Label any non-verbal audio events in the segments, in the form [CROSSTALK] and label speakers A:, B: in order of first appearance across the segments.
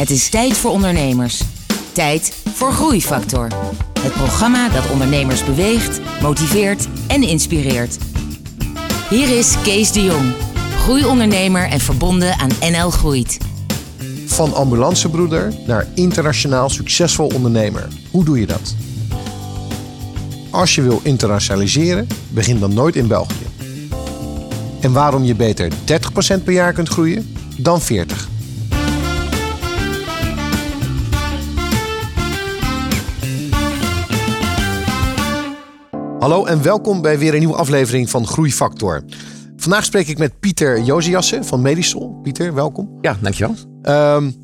A: Het is tijd voor ondernemers. Tijd voor Groeifactor. Het programma dat ondernemers beweegt, motiveert en inspireert. Hier is Kees de Jong, groeiondernemer en verbonden aan NL Groeit.
B: Van ambulancebroeder naar internationaal succesvol ondernemer. Hoe doe je dat? Als je wil internationaliseren, begin dan nooit in België. En waarom je beter 30% per jaar kunt groeien dan 40%. Hallo en welkom bij weer een nieuwe aflevering van Groeifactor. Vandaag spreek ik met Pieter Josiassen van Medisol. Pieter, welkom.
C: Ja, dankjewel.
B: Um,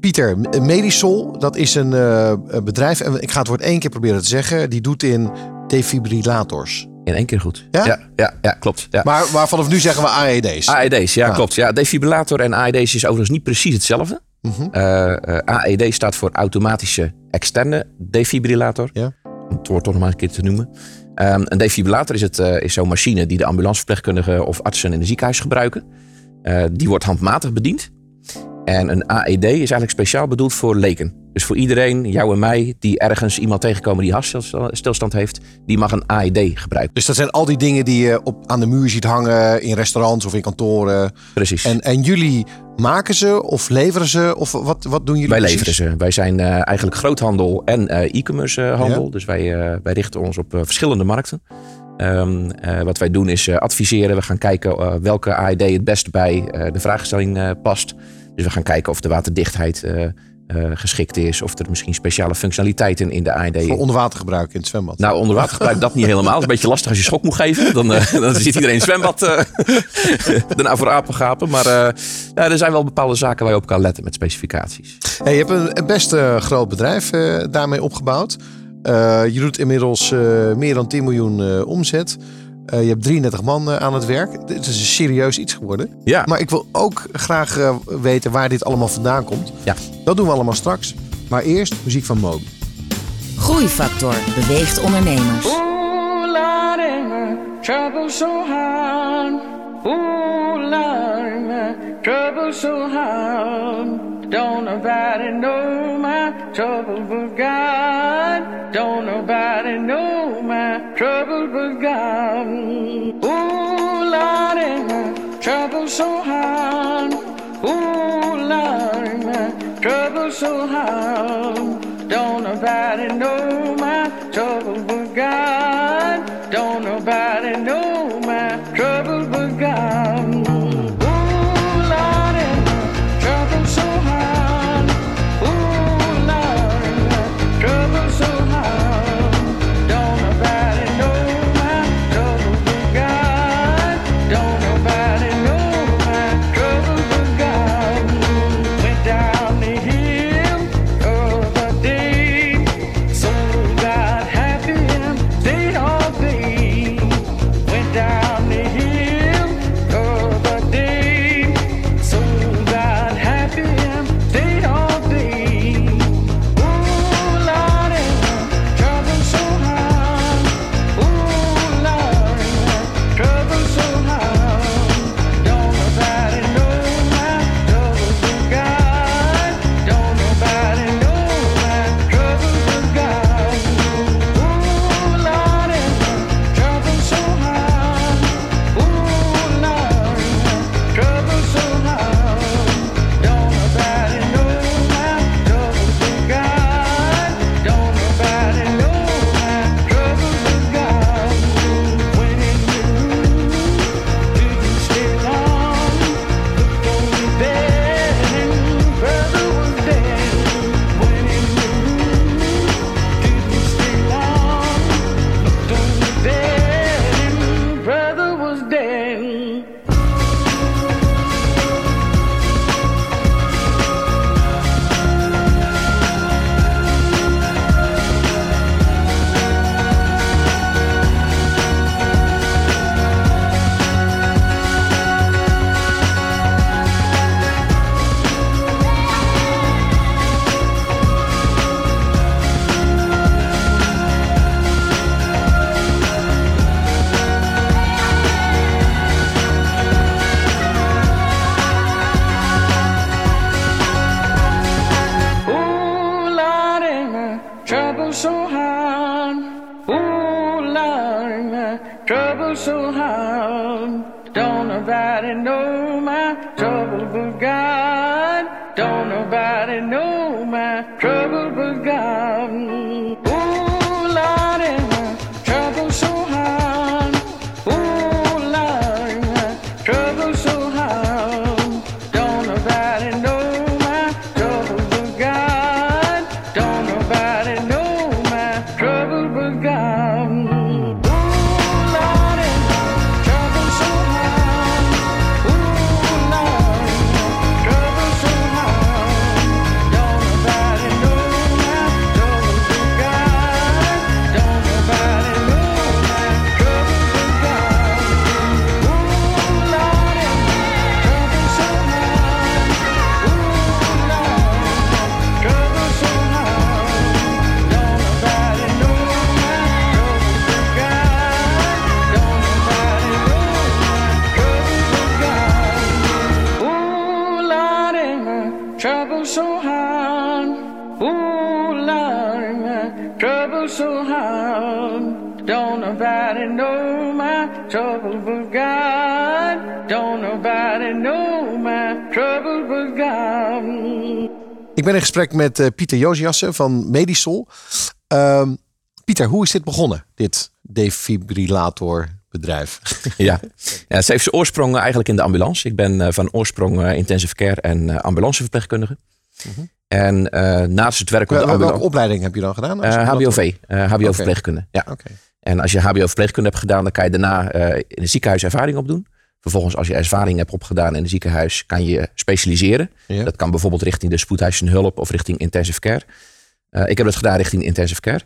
B: Pieter, Medisol, dat is een uh, bedrijf, en ik ga het woord één keer proberen te zeggen, die doet in defibrillators.
C: In één keer goed.
B: Ja?
C: Ja, ja, ja klopt. Ja.
B: Maar, maar vanaf nu zeggen we AED's.
C: AED's, ja, klopt. Ja, defibrillator en AED's is overigens niet precies hetzelfde. -huh. uh, uh, AED staat voor automatische externe defibrillator.
B: Ja.
C: Om het woord toch nog maar een keer te noemen. Um, een defibrillator is, het, uh, is zo'n machine die de ambulanceverpleegkundigen of artsen in een ziekenhuis gebruiken. Uh, die wordt handmatig bediend. En een AED is eigenlijk speciaal bedoeld voor leken. Dus voor iedereen, jou en mij, die ergens iemand tegenkomen die hartstilstand heeft, die mag een AED gebruiken.
B: Dus dat zijn al die dingen die je op, aan de muur ziet hangen in restaurants of in kantoren.
C: Precies.
B: En, en jullie maken ze of leveren ze? Of wat, wat doen jullie
C: Wij
B: precies?
C: leveren ze. Wij zijn uh, eigenlijk groothandel en uh, e-commerce handel. Ja. Dus wij, wij richten ons op verschillende markten. Um, wat wij doen is adviseren. We gaan kijken welke AED het beste bij de vraagstelling past. Dus we gaan kijken of de waterdichtheid uh, uh, geschikt is. Of er misschien speciale functionaliteiten in de AED.
B: Voor onderwatergebruik in het zwembad.
C: Nou, onderwatergebruik dat niet helemaal. Is een beetje lastig als je schok moet geven. Dan, uh, [LAUGHS] dan zit iedereen in het zwembad [LAUGHS] daarna voor apengapen. Maar ja, er zijn wel bepaalde zaken waar je op kan letten met specificaties.
B: Hey, je hebt een, een best groot bedrijf daarmee opgebouwd. je doet inmiddels meer dan 10 miljoen omzet. Uh, je hebt 33 man uh, aan het werk. Dit is een serieus iets geworden.
C: Ja.
B: Maar ik wil ook graag uh, weten waar dit allemaal vandaan komt.
C: Ja.
B: Dat doen we allemaal straks. Maar eerst muziek van Moby.
A: Groeifactor beweegt ondernemers.
D: Ooh, Lord, trouble so hard. Ooh, Lord, trouble so hard. Don't nobody know my trouble but God. Don't nobody know my trouble but God. Ooh, Lord, my trouble so hard. Ooh, Lord, my trouble so hard. Don't nobody know my trouble but God. Don't nobody know my trouble
B: Ik ben in gesprek met eh, Pieter Josiassen van Medisol. Ehm, Pieter, hoe is dit begonnen, dit defibrillatorbedrijf? [LAUGHS]
C: Ja. ja, het heeft zijn oorsprong eigenlijk in de ambulance. Ik ben eh, van oorsprong eh, intensive care en ambulanceverpleegkundige. En eh, naast het werk op de
B: Wel- Welke
C: ambulance...
B: opleiding heb je dan gedaan?
C: HBOV, eh, HBO
B: Oké.
C: verpleegkunde. Ja.
B: Oké.
C: En als je HBO verpleegkunde hebt gedaan, dan kan je daarna in een ziekenhuis ervaring opdoen. Vervolgens, als je ervaring hebt opgedaan in een ziekenhuis, kan je specialiseren.
B: Ja.
C: Dat kan bijvoorbeeld richting de spoedeisende hulp of richting intensive care. Eh, ik heb het gedaan richting intensive care.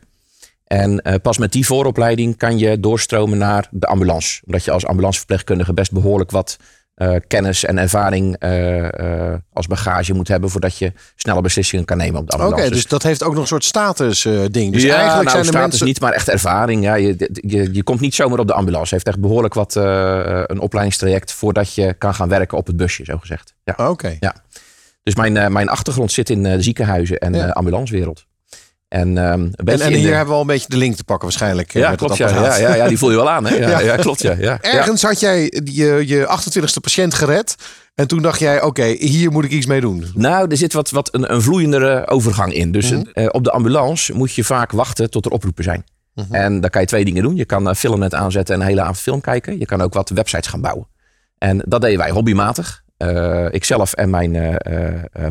C: En eh, pas met die vooropleiding kan je doorstromen naar de ambulance. Omdat je als ambulanceverpleegkundige best behoorlijk wat eh, kennis en ervaring eh, eh, als bagage moet hebben voordat je snelle beslissingen kan nemen op de
B: Oké,
C: ambulance.
B: dus dat heeft ook nog een soort status ding. Dus
C: ja,
B: eigenlijk
C: nou,
B: zijn
C: status
B: mensen...
C: niet, maar echt ervaring. Ja, je, je, je komt niet zomaar op de ambulance. Het heeft echt behoorlijk wat een opleidingstraject voordat je kan gaan werken op het busje, zo gezegd. Ja.
B: Oké.
C: Ja. Dus mijn, mijn achtergrond zit in ziekenhuizen en
B: Ja.
C: ambulancewereld. En, een
B: En, en hier
C: de-
B: hebben we al een beetje de link te pakken waarschijnlijk. eh,
C: ja, klopt. Ja, ja, ja, ja, die voel je wel aan. Hè? [LAUGHS] Ja,
B: Ja.
C: ja. klopt. Ja, ja.
B: Ergens had jij je, je 28e patiënt gered. En toen dacht jij, oké, hier moet ik iets mee doen.
C: Nou, er zit wat, wat een, een vloeiendere overgang in. Dus
B: Mhm.
C: eh, op de ambulance moet je vaak wachten tot er oproepen zijn.
B: Mhm.
C: En dan kan je twee dingen doen. Je kan uh, filmnet aanzetten en een hele avond film kijken. Je kan ook wat websites gaan bouwen. En dat deden wij hobbymatig. Uh, ikzelf en mijn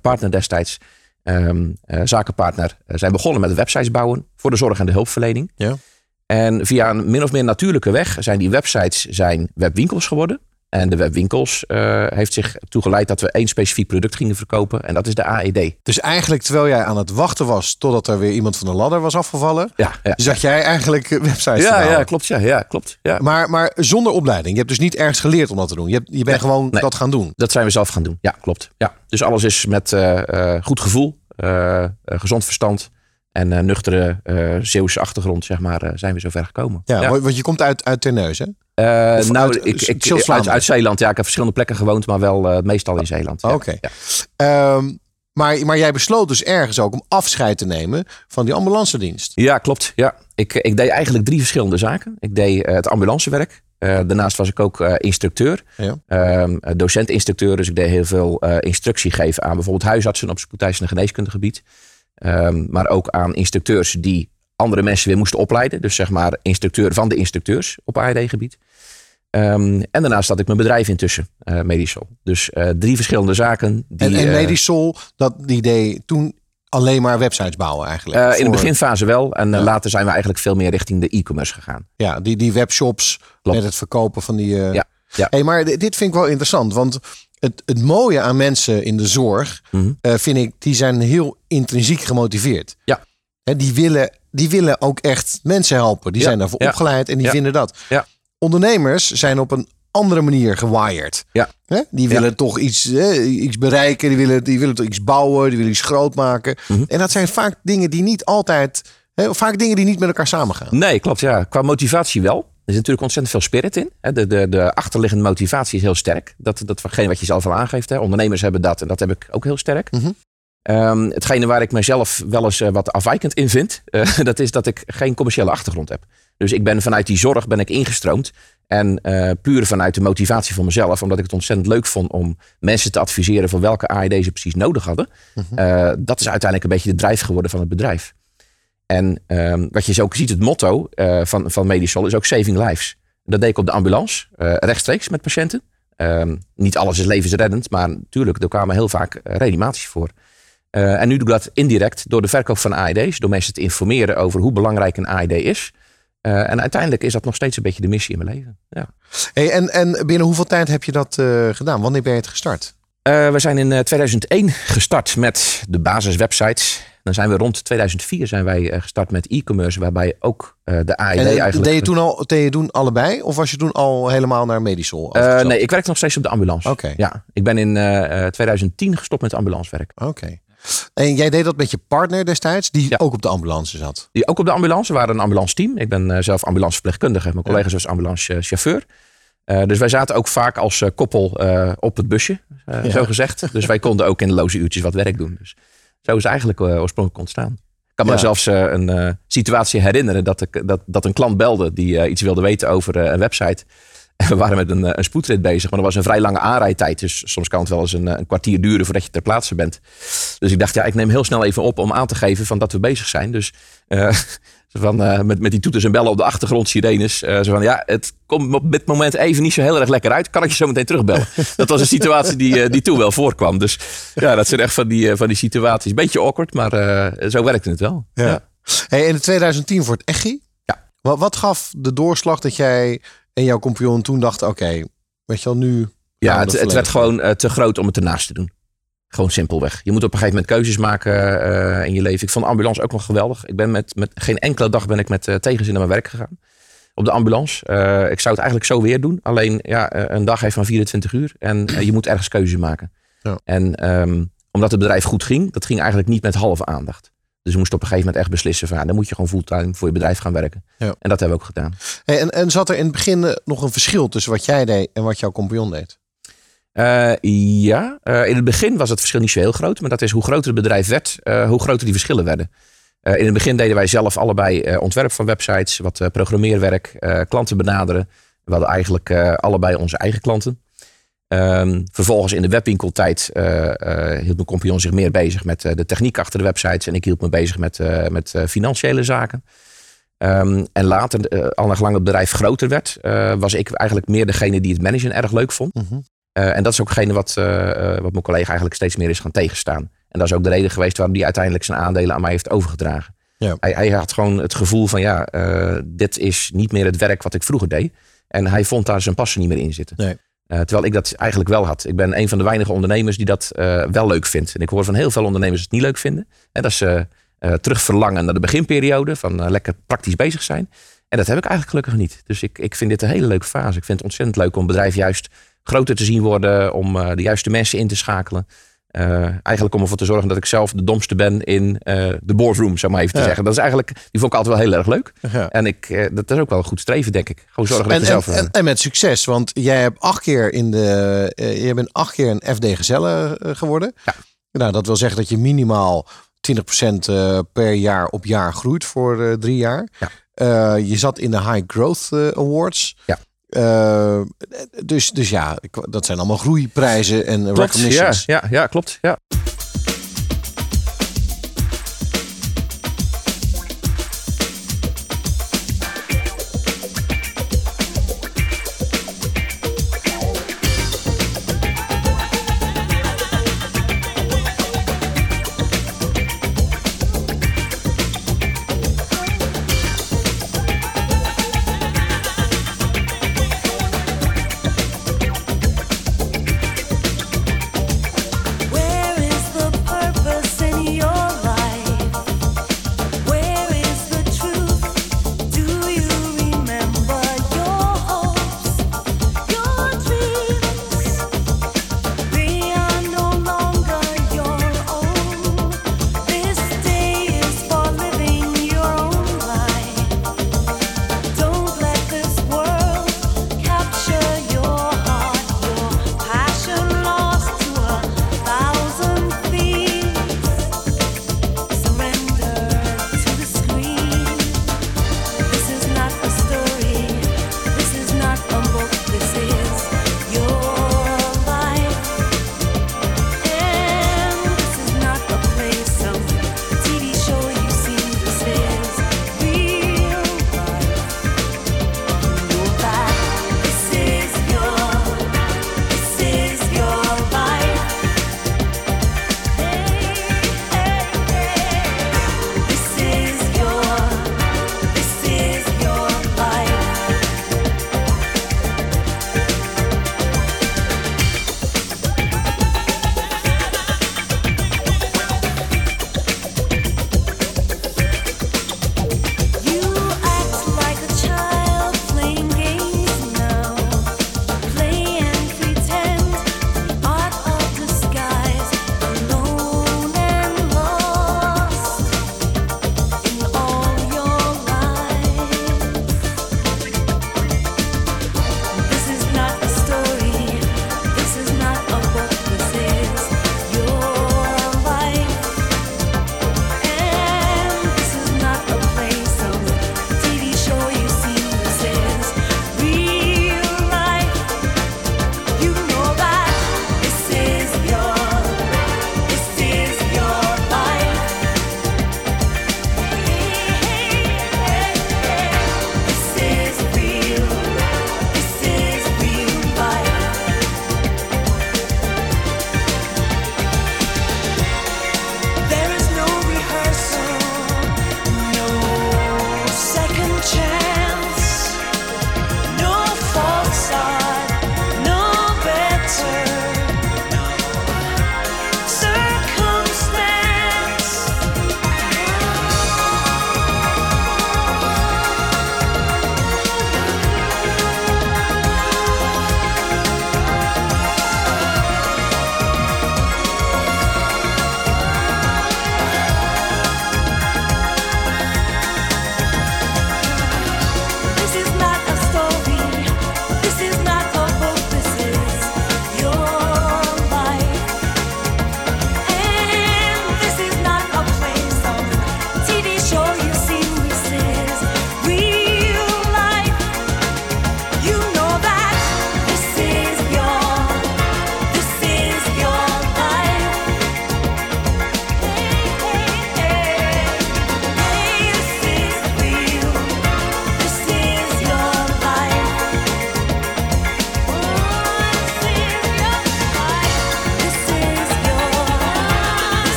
C: partner destijds, um, zakenpartner, zijn begonnen met websites bouwen voor de zorg en de hulpverlening.
B: Ja.
C: En via een min of meer natuurlijke weg zijn die websites zijn webwinkels geworden. En de webwinkels uh, heeft zich toegeleid dat we één specifiek product gingen verkopen. En dat is de AED.
B: Dus eigenlijk terwijl jij aan het wachten was totdat er weer iemand van de ladder was afgevallen.
C: Ja, ja.
B: Zag jij eigenlijk [LAUGHS] websites
C: ja, ja, klopt. Ja, ja, klopt. Ja.
B: Maar, maar zonder opleiding. Je hebt dus niet ergens geleerd om dat te doen. Je, hebt, je bent nee, gewoon nee. dat gaan doen.
C: Dat zijn we zelf gaan doen. Ja, klopt. Ja. Dus alles is met uh, uh, goed gevoel, uh, gezond verstand en nuchtere Zeeuwse achtergrond, zeg maar, zijn we zover gekomen.
B: Ja, ja, want je komt uit, uit Terneuzen, hè?
C: Uh, nou,
B: uit,
C: ik, ik, uit, uit, Zeeland. Ja, ik heb verschillende plekken gewoond, maar wel uh, meestal in Zeeland.
B: Oké. Okay. Ja. Um, maar, maar jij besloot dus ergens ook om afscheid te nemen van die ambulance dienst.
C: Ja, klopt. Ja. Ik, ik deed eigenlijk drie verschillende zaken. Ik deed uh, het ambulancewerk. Uh, daarnaast was ik ook uh, instructeur. Ja. docent-instructeur. Dus ik deed heel veel instructie geven aan bijvoorbeeld huisartsen op spoedeisende geneeskundegebied. Um, maar ook aan instructeurs die andere mensen weer moesten opleiden. Dus zeg maar instructeur van de instructeurs op AED-gebied. Um, en daarnaast had ik mijn bedrijf intussen, uh, Medisol. Dus uh, drie verschillende zaken. Die,
B: en en Medisol, dat die deed toen alleen maar websites bouwen eigenlijk?
C: Uh, in de beginfase wel. En ja. later zijn we eigenlijk veel meer richting de e-commerce gegaan.
B: Ja, die, die webshops Klopt. met het verkopen van die...
C: Ja. ja.
B: Hey, maar dit vind ik wel interessant, want... Het, het mooie aan mensen in de zorg, mm -hmm. vind ik, die zijn heel intrinsiek gemotiveerd.
C: Ja.
B: He, die willen die willen ook echt mensen helpen. Die
C: ja,
B: zijn daarvoor
C: ja,
B: opgeleid en die
C: ja,
B: vinden dat.
C: Ja.
B: Ondernemers zijn op een andere manier gewired.
C: Ja.
B: Die willen toch iets, hè, iets bereiken, die willen, die willen toch iets bouwen, die willen iets groot maken.
C: Mhm.
B: Mm -hmm. En dat zijn vaak dingen die niet altijd, hè, vaak dingen die niet met elkaar samengaan.
C: Nee, klopt. Ja. Qua motivatie wel. Er zit natuurlijk ontzettend veel spirit in. De, de, de achterliggende motivatie is heel sterk. Dat, dat watgene wat je zelf al aangeeft. Hè. Ondernemers hebben dat en dat heb ik ook heel sterk.
B: Mm -hmm.
C: Hetgene waar ik mezelf wel eens eh, wat afwijkend in vind, eh, [LAUGHS] dat is dat ik geen commerciële achtergrond heb. Dus ik ben vanuit die zorg ben ik ingestroomd. En eh, puur vanuit de motivatie van mezelf, omdat ik het ontzettend leuk vond om mensen te adviseren voor welke AED ze precies nodig hadden. Eh, dat is uiteindelijk een beetje de drijf geworden van het bedrijf. En ehm, wat je zo ook ziet, het motto eh, van, van Medisol is ook saving lives. Dat deed ik op de ambulance, eh, rechtstreeks met patiënten. Ehm, niet alles is levensreddend, maar natuurlijk, er kwamen heel vaak eh, reanimaties voor. En nu doe ik dat indirect door de verkoop van AED's, door mensen te informeren over hoe belangrijk een AED is. En uiteindelijk is dat nog steeds een beetje de missie in mijn leven. Ja.
B: Hey, en, en binnen hoeveel tijd heb je dat gedaan? Wanneer ben je het gestart?
C: We zijn in eh, 2001 gestart met de basiswebsites. Dan zijn we rond 2004 zijn wij eh, gestart met e-commerce, waarbij ook eh, de AED
B: En, eh,
C: eigenlijk...
B: deed je toen al deed je toen allebei? Of was je toen al helemaal naar Medisol?
C: Nee, ik werk nog steeds op de ambulance.
B: Oké.
C: Ja, ik ben in eh, eh, 2010 gestopt met ambulancewerk.
B: Oké. En jij deed dat met je partner destijds, die
C: Ja.
B: ook op de ambulance zat.
C: Die ook op de ambulance, we waren een ambulance team. Ik ben eh, zelf ambulanceverpleegkundige, mijn collega's was ambulance eh, chauffeur. Eh, dus wij zaten ook vaak als koppel op het busje,
B: Ja.
C: zo gezegd. Dus wij konden ook in de loze uurtjes wat werk doen. Dus zo is het eigenlijk eh, oorspronkelijk ontstaan. Ik kan me
B: Ja.
C: zelfs eh, een eh, situatie herinneren dat, ik, dat, dat een klant belde die iets wilde weten over een website. [LAUGHS] En we waren met een, een spoedrit bezig, maar er was een vrij lange aanrijdtijd. Dus soms kan het wel eens een, een kwartier duren voordat je ter plaatse bent. Dus ik dacht, ja, ik neem heel snel even op om aan te geven van dat we bezig zijn. Dus [LAUGHS] van, eh, met, met die toeters en bellen op de achtergrond, sirenes. zo van, ja, het komt op dit moment even niet zo heel erg lekker uit. Kan ik je zo meteen terugbellen? [LAUGHS] dat was een situatie die, eh, die toen wel voorkwam. Dus ja, dat zijn echt van die, van die situaties. Beetje awkward, maar zo werkte het wel.
B: Ja. Hey, in 2010 voor het EGI.
C: Ja.
B: Wat, wat gaf de doorslag dat jij en jouw compagnon toen dachten, oké, weet je wel, nu...
C: Ja, het, het werd gewoon te groot om het ernaast te doen. Gewoon simpelweg. Je moet op een gegeven moment keuzes maken eh, in je leven. Ik vond de ambulance ook nog geweldig. Ik ben met, met geen enkele dag ben ik met eh, tegenzin naar mijn werk gegaan. Op de ambulance. Eh, ik zou het eigenlijk zo weer doen. Alleen ja, een dag heeft maar 24 uur. En je moet ergens keuzes maken.
B: Ja.
C: En ehm, omdat het bedrijf goed ging, dat ging eigenlijk niet met halve aandacht. Dus we moesten op een gegeven moment echt beslissen van ja, dan moet je gewoon fulltime voor je bedrijf gaan werken.
B: Ja.
C: En dat hebben we ook gedaan.
B: Hey, en, en zat er in het begin nog een verschil tussen wat jij deed en wat jouw compagnon deed?
C: Eh, ja, Eh, in het begin was het verschil niet zo heel groot. Maar dat is hoe groter het bedrijf werd, eh, hoe groter die verschillen werden. In het begin deden wij zelf allebei ontwerp van websites, wat programmeerwerk, klanten benaderen. We hadden eigenlijk allebei onze eigen klanten. Ehm, vervolgens in de webwinkeltijd hield mijn compagnon zich meer bezig met de techniek achter de websites. En ik hield me bezig met, met financiële zaken. Ehm, en later, eh, al gelang het bedrijf groter werd, was ik eigenlijk meer degene die het managen erg leuk vond. Eh, en dat is ook hetgene wat, eh, eh, wat mijn collega eigenlijk steeds meer is gaan tegenstaan. En dat is ook de reden geweest waarom hij uiteindelijk zijn aandelen aan mij heeft overgedragen.
B: Ja.
C: Hij, hij had gewoon het gevoel van ja, dit is niet meer het werk wat ik vroeger deed. En hij vond daar zijn passie niet meer in zitten.
B: Nee.
C: Terwijl ik dat eigenlijk wel had. Ik ben een van de weinige ondernemers die dat wel leuk vindt. En ik hoor van heel veel ondernemers het niet leuk vinden. En dat ze terug verlangen naar de beginperiode van lekker praktisch bezig zijn. En dat heb ik eigenlijk gelukkig niet. Dus ik, ik vind dit een hele leuke fase. Ik vind het ontzettend leuk om bedrijf juist groter te zien worden. Om eh, de juiste mensen in te schakelen. Eh, eigenlijk om ervoor te zorgen dat ik zelf de domste ben in eh, de boardroom, zou maar even te
B: Ja.
C: zeggen. Dat is eigenlijk, die vond ik altijd wel heel erg leuk.
B: Ja.
C: En ik, dat is ook wel een goed streven, denk ik. Gewoon zorgen dat
B: En,
C: je zelf...
B: en, en, en met succes, want jij hebt acht keer in de, je bent acht keer een FD Gezelle geworden.
C: Ja.
B: Nou, dat wil zeggen dat je minimaal 20% eh, per jaar op jaar groeit voor drie jaar.
C: Ja.
B: Je zat in de High Growth Awards.
C: Ja.
B: Eh, dus, dus ja, dat zijn allemaal groeiprijzen en
C: klopt, ja, ja, klopt. Ja.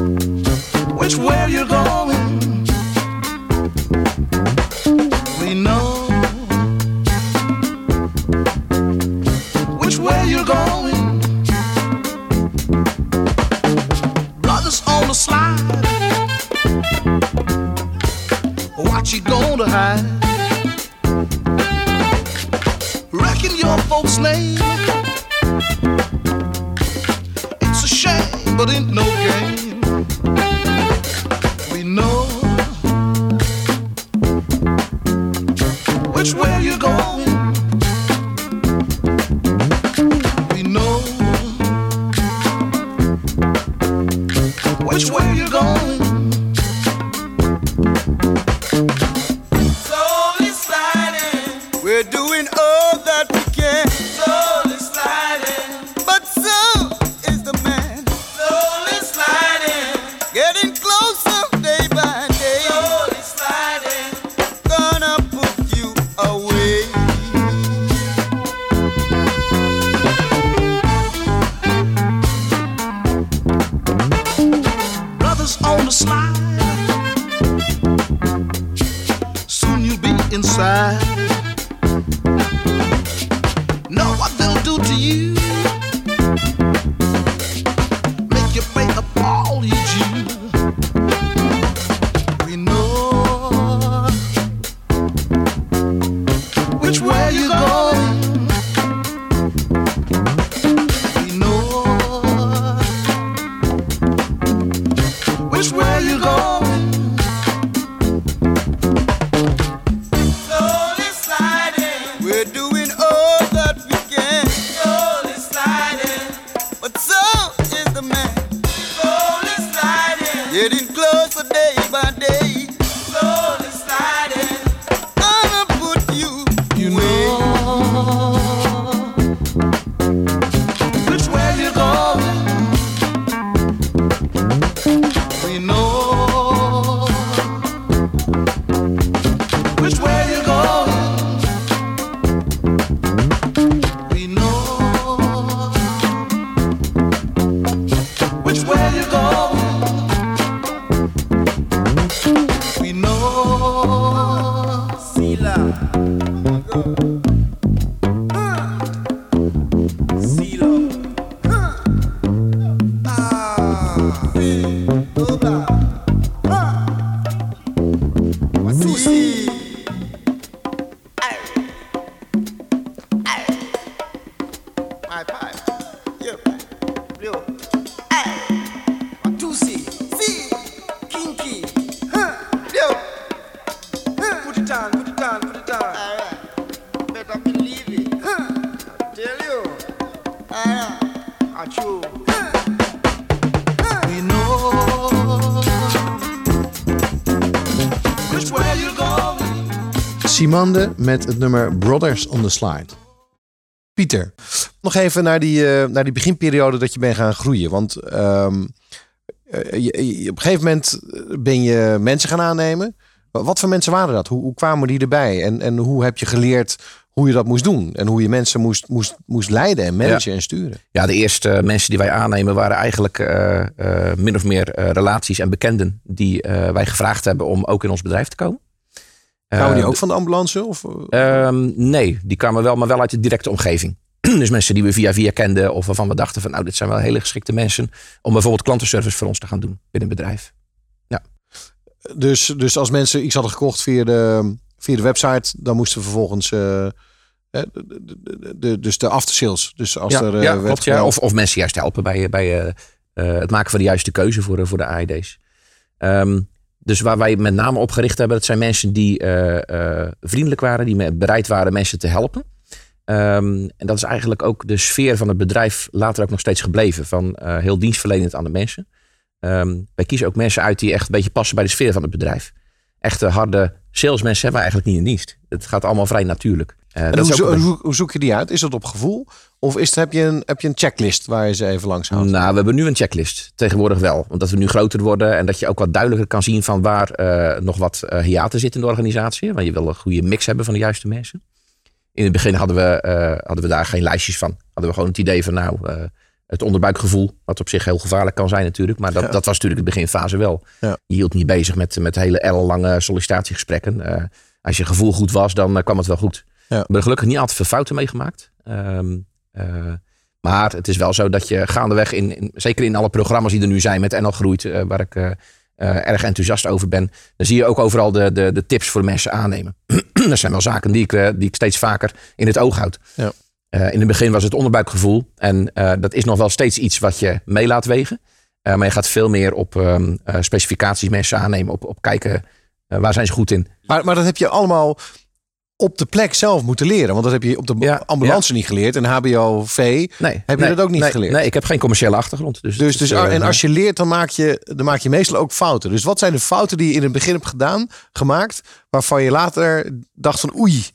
E: Which way you're going.
B: Met het nummer Brothers on the Slide. Pieter, nog even naar die, eh, naar die beginperiode dat je bent gaan groeien. Want ehm, eh, je- je- op een gegeven moment ben je mensen gaan aannemen. Wat voor mensen waren dat? Hoe, hoe kwamen die erbij? En, en hoe heb je geleerd hoe je dat moest doen? En hoe je mensen moest, moest, moest leiden en managen en sturen?
C: Ja, de eerste mensen die wij aannemen waren eigenlijk eh, eh, min of meer eh, relaties en bekenden die eh, wij gevraagd hebben om ook in ons bedrijf te komen.
B: Kwamen die
C: Eh,
B: ook van de ambulance? Of, eh,
C: Ehm, nee, die kwamen wel, maar wel uit de directe omgeving. [CLEARS THROAT] dus mensen die we via via kenden of waarvan we dachten van nou, dit zijn wel hele geschikte mensen om bijvoorbeeld klantenservice voor ons te gaan doen binnen een bedrijf.
B: dus, dus als mensen iets hadden gekocht via de, via de website. Dan moesten vervolgens... eh, de, de, dus de aftersales. Dus als
C: ja,
B: er eh,
C: ja,
B: werd
C: klopt, ja.
B: gebeld-
C: Of, of mensen juist helpen bij, bij het maken van de juiste keuze voor, de- voor de AED's. Ehm, dus waar wij met name op gericht hebben, dat zijn mensen die eh, eh, vriendelijk waren, die bereid waren mensen te helpen. Ehm, en dat is eigenlijk ook de sfeer van het bedrijf later ook nog steeds gebleven. Van eh, heel dienstverlenend aan de mensen. Ehm, wij kiezen ook mensen uit die echt een beetje passen bij de sfeer van het bedrijf. Echte harde salesmensen hebben eigenlijk niet in dienst. Het gaat allemaal vrij natuurlijk. Eh,
B: En
C: dat
B: hoe,
C: is ook
B: zo-
C: een-
B: hoe, hoe zoek je die uit? Is dat op gevoel? Of is het, heb, je een, heb je een checklist waar je ze even langs houdt?
C: Nou, we hebben nu een checklist. Tegenwoordig wel. Omdat we nu groter worden en dat je ook wat duidelijker kan zien van waar eh, nog wat eh hiaten zit in de organisatie. Want je wil een goede mix hebben van de juiste mensen. In het begin hadden we, hadden we daar geen lijstjes van. Hadden we gewoon het idee van nou, het onderbuikgevoel. Wat op zich heel gevaarlijk kan zijn natuurlijk. Maar dat,
B: Ja.
C: dat was natuurlijk de beginfase wel.
B: Ja.
C: Je hield niet bezig met, met hele ellenlange sollicitatiegesprekken. Als je gevoel goed was, dan kwam het wel goed.
B: Ja.
C: Hebben er gelukkig niet altijd veel fouten meegemaakt. Eh, maar het is wel zo dat je gaandeweg, in, in, zeker in alle programma's die er nu zijn met NL Groeit, eh, waar ik eh, erg enthousiast over ben, dan zie je ook overal de, de, de tips voor mensen aannemen. dat [CLEARS THROAT] zijn wel zaken die ik, die ik steeds vaker in het oog houd.
B: Ja.
C: In het begin was het onderbuikgevoel. En dat is nog wel steeds iets wat je mee laat wegen. Maar je gaat veel meer op eh, specificaties mensen aannemen. Op, op kijken waar zijn ze goed in.
B: Maar, maar dat heb je allemaal op de plek zelf moeten leren. Want dat heb je op de
C: Ja,
B: ambulance niet geleerd. En HBO-V.
C: Nee,
B: Heb je
C: nee,
B: dat ook niet
C: nee,
B: geleerd?
C: Nee, ik heb geen commerciële achtergrond. Dus,
B: Dus, dus,
C: eh,
B: en als je leert, dan maak je, dan maak je meestal ook fouten. Dus wat zijn de fouten die je in het begin hebt gedaan, gemaakt, waarvan je later dacht van oei.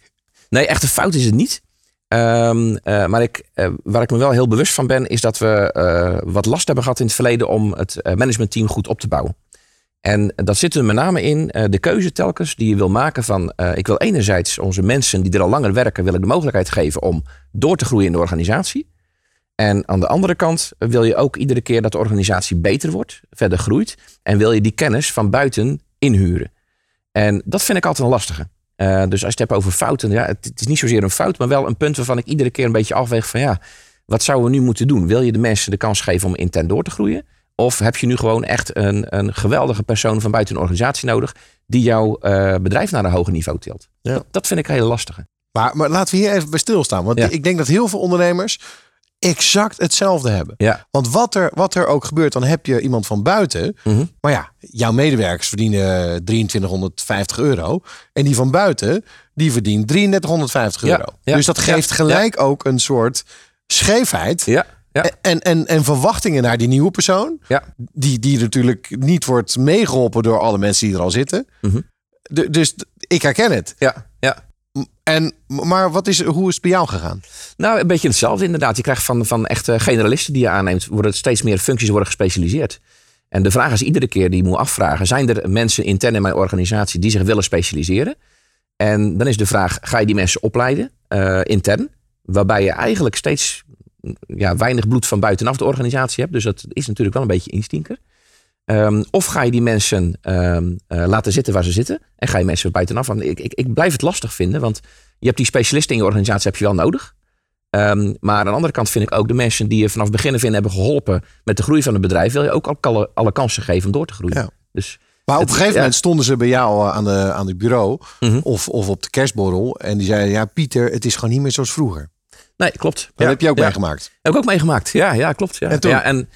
C: Nee, echt een fout is het niet. Ehm, eh, maar ik, eh, waar ik me wel heel bewust van ben, is dat we wat last hebben gehad in het verleden om het managementteam goed op te bouwen. En dat zit er met name in eh, de keuze telkens die je wil maken van, eh, ik wil enerzijds onze mensen die er al langer werken, wil ik de mogelijkheid geven om door te groeien in de organisatie. En aan de andere kant wil je ook iedere keer dat de organisatie beter wordt, verder groeit. En wil je die kennis van buiten inhuren. En dat vind ik altijd een lastige. Eh, dus als je het hebt over fouten, ja, het, het is niet zozeer een fout, maar wel een punt waarvan ik iedere keer een beetje afweeg van ja, wat zouden we nu moeten doen? Wil je de mensen de kans geven om intern door te groeien? Of heb je nu gewoon echt een, een geweldige persoon van buiten een organisatie nodig die jouw eh, bedrijf naar een hoger niveau tilt?
B: Ja.
C: Dat, dat vind ik een hele lastige.
B: Maar, maar laten we hier even bij stilstaan. Want
C: Ja.
B: ik denk dat heel veel ondernemers exact hetzelfde hebben.
C: Ja.
B: Want wat er, wat er ook gebeurt, dan heb je iemand van buiten.
C: Mhm.
B: Maar ja, jouw medewerkers verdienen 2350 euro. En die van buiten, die verdient 3350
C: Ja,
B: euro.
C: ja,
B: dus dat
C: ja,
B: geeft gelijk ook een soort scheefheid.
C: Ja,
B: En, en, en verwachtingen naar die nieuwe persoon.
C: ja.
B: Die, die natuurlijk niet wordt meegeholpen door alle mensen die er al zitten.
C: Mhm.
B: De- dus ik herken het.
C: ja, ja.
B: En, maar wat is, hoe is het bij jou gegaan?
C: Nou, een beetje hetzelfde inderdaad. Je krijgt van, van echte generalisten die je aanneemt, worden steeds meer functies worden gespecialiseerd. En de vraag is iedere keer die je moet afvragen: zijn er mensen intern in mijn organisatie die zich willen specialiseren? En dan is de vraag: ga je die mensen opleiden eh, intern? Waarbij je eigenlijk steeds ja, weinig bloed van buitenaf de organisatie hebt. Dus dat is natuurlijk wel een beetje instinker. Ehm, of ga je die mensen ehm, eh, laten zitten waar ze zitten? En ga je mensen buitenaf? Want ik, ik, ik blijf het lastig vinden, want je hebt die specialisten in je organisatie heb je wel nodig. Ehm, maar aan de andere kant vind ik ook de mensen die je vanaf het begin af hebben geholpen met de groei van het bedrijf, wil je ook alle, alle kansen geven om door te groeien.
B: Ja.
C: Dus
B: Maar op een gegeven moment stonden ze bij jou aan, de, aan het bureau.
C: Mhm.
B: Of, of op de kerstborrel. En die zeiden, ja Pieter, het is gewoon niet meer zoals vroeger.
C: Nee, klopt.
B: Dat
C: Ja,
B: heb je ook
C: ja.
B: meegemaakt.
C: Heb ik ook meegemaakt. Ja, ja klopt. Ja.
B: En toen?
C: Ja, en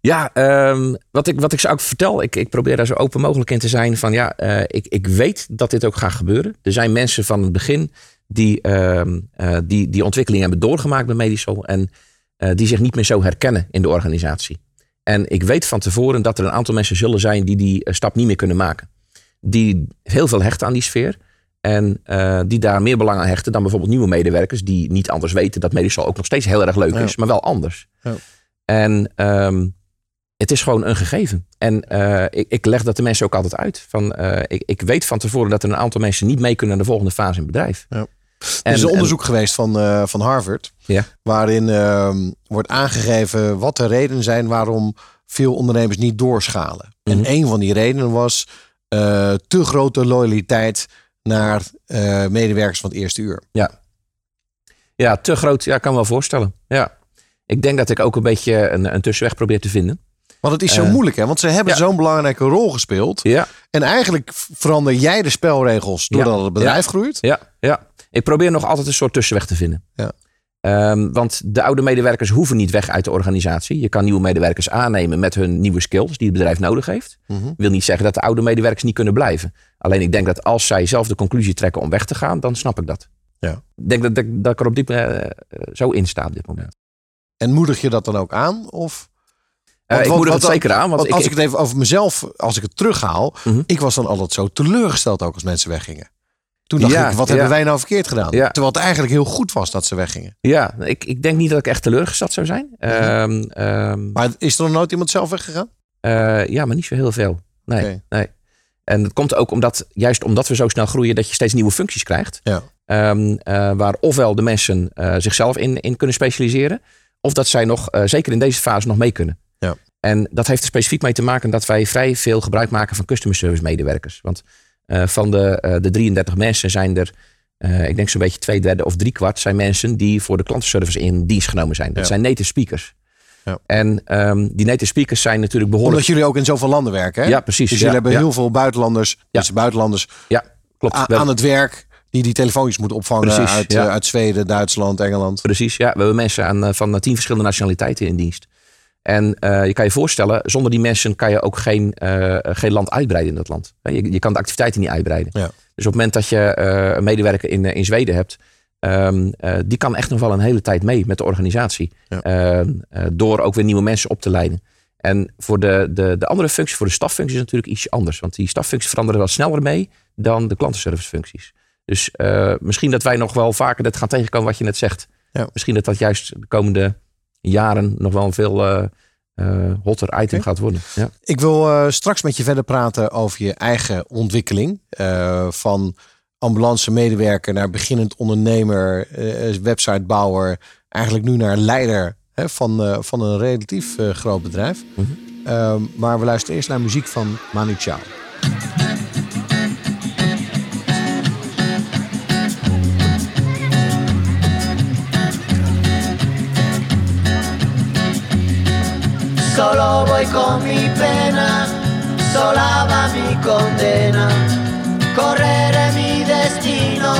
C: ja, ehm, wat, ik, wat ik ze ook vertel, ik, ik probeer daar zo open mogelijk in te zijn. Van ja, eh, ik, ik weet dat dit ook gaat gebeuren. Er zijn mensen van het begin die eh, die, die ontwikkeling hebben doorgemaakt bij Medisol. En eh, die zich niet meer zo herkennen in de organisatie. En ik weet van tevoren dat er een aantal mensen zullen zijn die die stap niet meer kunnen maken. Die heel veel hechten aan die sfeer. En eh, die daar meer belang aan hechten dan bijvoorbeeld nieuwe medewerkers. Die niet anders weten dat Medisol ook nog steeds heel erg leuk
B: Ja.
C: is. Maar wel anders.
B: Ja.
C: En ehm, het is gewoon een gegeven. En eh, ik, ik leg dat de mensen ook altijd uit. Van, eh, ik, ik weet van tevoren dat er een aantal mensen niet mee kunnen naar de volgende fase in het bedrijf.
B: Ja.
C: En,
B: er is een onderzoek geweest van, van Harvard.
C: Ja.
B: Waarin ehm, wordt aangegeven wat de redenen zijn waarom veel ondernemers niet doorschalen.
C: Mhm.
B: En een van die redenen was te grote loyaliteit naar eh, medewerkers van het eerste uur.
C: Ja, te groot. Ja, ik kan me wel voorstellen. Ja. Ik denk dat ik ook een beetje een, een tussenweg probeer te vinden.
B: Want het is zo
C: Eh,
B: moeilijk, hè? Want ze hebben
C: ja.
B: zo'n belangrijke rol gespeeld.
C: Ja,
B: En eigenlijk verander jij de spelregels doordat
C: Ja.
B: het bedrijf
C: Ja.
B: groeit.
C: ja, ja. Ik probeer nog altijd een soort tussenweg te vinden.
B: Ja.
C: Ehm, want de oude medewerkers hoeven niet weg uit de organisatie. Je kan nieuwe medewerkers aannemen met hun nieuwe skills die het bedrijf nodig heeft.
B: Mhm.
C: wil niet zeggen dat de oude medewerkers niet kunnen blijven. Alleen ik denk dat als zij zelf de conclusie trekken om weg te gaan, dan snap ik dat.
B: Ja.
C: Ik denk dat, dat, dat ik er op dit moment eh, zo in sta op dit moment.
B: En moedig je dat dan ook aan? Of?
C: Eh,
B: Want-
C: ik moedig het zeker aan. Want,
B: Want
C: ik,
B: als ik,
C: ik-
B: het even over mezelf, als ik het terughaal,
C: Mhm.
B: ik was dan altijd zo teleurgesteld ook als mensen weggingen. Toen dacht
C: Ja,
B: ik, wat
C: ja.
B: hebben wij nou verkeerd gedaan?
C: Ja.
B: Terwijl het eigenlijk heel goed was dat ze weggingen.
C: ja, ik, ik denk niet dat ik echt teleurgesteld zou zijn.
B: Mhm.
C: Ehm, ehm,
B: Maar is er nog nooit iemand zelf weggegaan?
C: eh, ja, maar niet zo heel veel. Nee, nee. En dat komt ook omdat, juist omdat we zo snel groeien, dat je steeds nieuwe functies krijgt.
B: Ja.
C: Ehm, eh, waar ofwel de mensen eh, zichzelf in, in kunnen specialiseren. Of dat zij nog, zeker in deze fase, nog mee kunnen.
B: Ja.
C: En dat heeft er specifiek mee te maken dat wij vrij veel gebruik maken van customer service medewerkers. Want van de, eh, de 33 mensen zijn er, eh, ik denk zo'n beetje twee derde of drie kwart, zijn mensen die voor de klantenservice in dienst genomen zijn. Dat
B: Ja.
C: zijn native speakers.
B: Ja.
C: En ehm, die native speakers zijn natuurlijk behoorlijk.
B: Omdat jullie ook in zoveel landen werken, hè?
C: Ja, precies.
B: Dus
C: Ja,
B: jullie hebben heel veel buitenlanders, dus buitenlanders
C: Ja, klopt.
B: a-
C: We-
B: aan het werk die die telefoontjes moeten opvangen
C: Precies,
B: uit, eh, uit Zweden, Duitsland, Engeland.
C: Precies, ja. We hebben mensen aan, eh, van eh, tien verschillende nationaliteiten in dienst. En eh, je kan je voorstellen, zonder die mensen kan je ook geen, eh, geen land uitbreiden in dat land. Je, je kan de activiteiten niet uitbreiden.
B: Ja.
C: Dus op het moment dat je eh, een medewerker in, in Zweden hebt, ehm, eh, die kan echt nog wel een hele tijd mee met de organisatie.
B: Ja.
C: Ehm, eh, door ook weer nieuwe mensen op te leiden. En voor de, de, de andere functies, voor de staffuncties is het natuurlijk iets anders. Want die staffuncties veranderen wel sneller mee dan de klantenservicefuncties. Dus misschien dat wij nog wel vaker dat gaan tegenkomen wat je net zegt.
B: Ja.
C: Misschien dat dat juist de komende jaren nog wel een veel eh, eh, hotter item gaat worden. Ja.
B: Ik wil eh, straks met je verder praten over je eigen ontwikkeling. van ambulance medewerker naar beginnend ondernemer, websitebouwer. Eigenlijk nu naar leider hè, van, van een relatief groot bedrijf.
C: Mhm.
B: Ehm, maar we luisteren eerst naar muziek van Manu Chao.
F: Solo voy con mi pena, sola va mi condena. Correré mi destino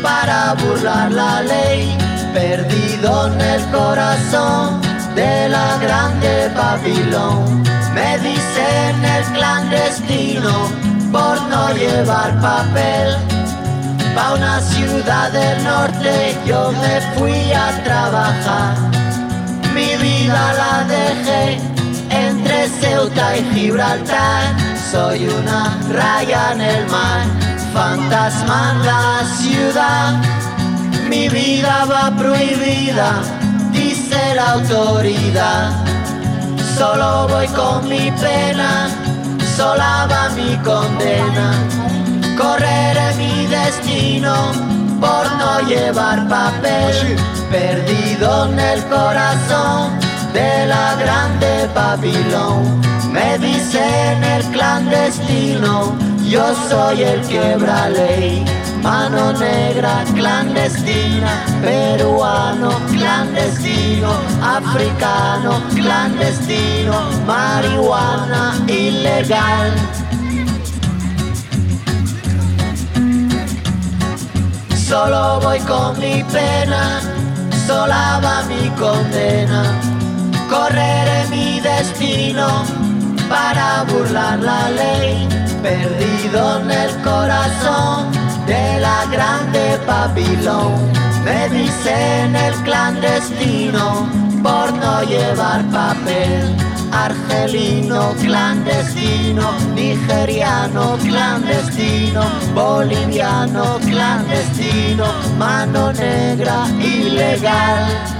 F: para burlar la ley, perdido en el corazón de la grande Babilón. Me dicen el clandestino por no llevar papel. Pa' una ciudad del norte yo me fui a trabajar. Mi vida la dejé entre Ceuta y Gibraltar. Soy una raya en el mar, fantasma en la ciudad. Mi vida va prohibida, dice la autoridad. Solo voy con mi pena, sola va mi condena. Correré mi destino por no llevar papel, perdido en el corazón de la grande Babilón. Me dicen el clandestino, yo soy el quebra ley. Mano negra clandestina, peruano clandestino, africano clandestino, marihuana ilegal. Solo voy con mi pena, sola va mi condena. Correré mi destino para burlar la ley, perdido en el corazón de la grande Babilón. Me dicen el clandestino por no llevar papel. Argelino clandestino, nigeriano clandestino, boliviano clandestino, mano negra ilegal.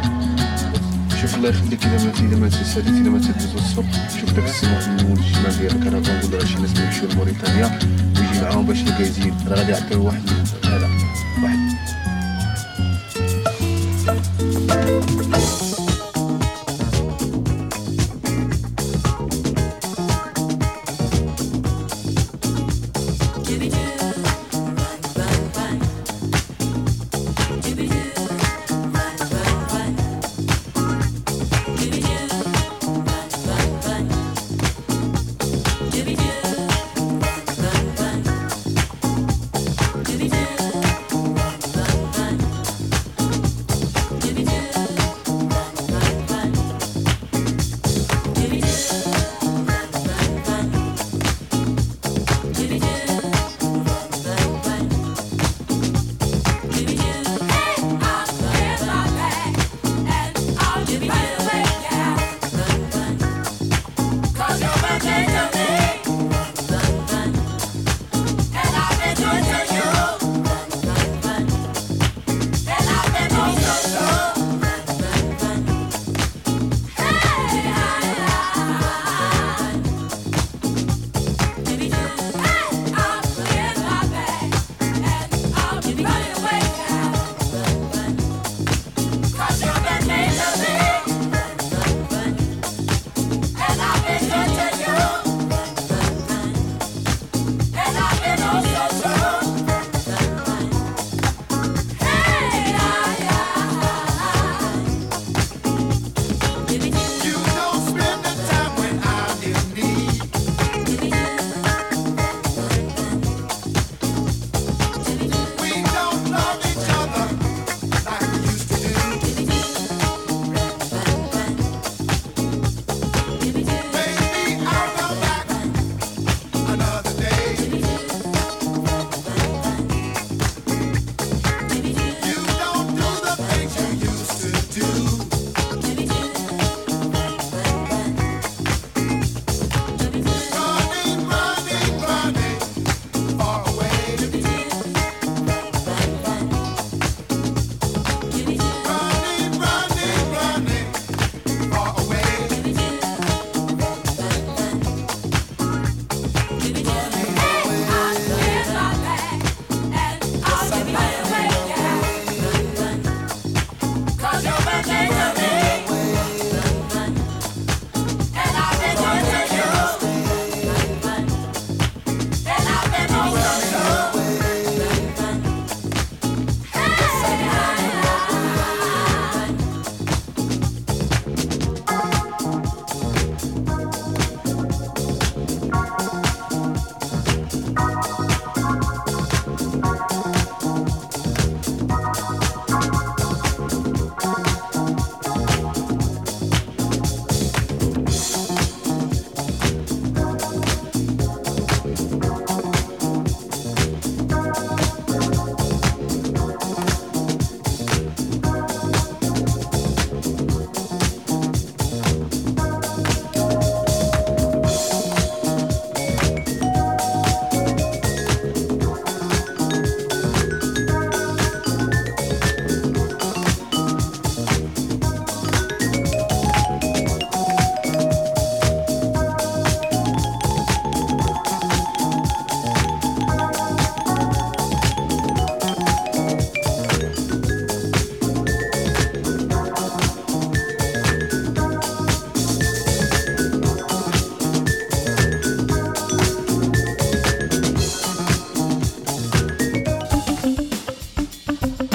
G: شوف الله يخليك اذا ما اذا ما تسالي اذا ما تدوز السوق شوف داك السماح من الشمال ديالك راه كنقول راه شي ناس يمشيو لموريتانيا ويجي معاهم باش يكازين راه غادي يعطيو واحد هذا واحد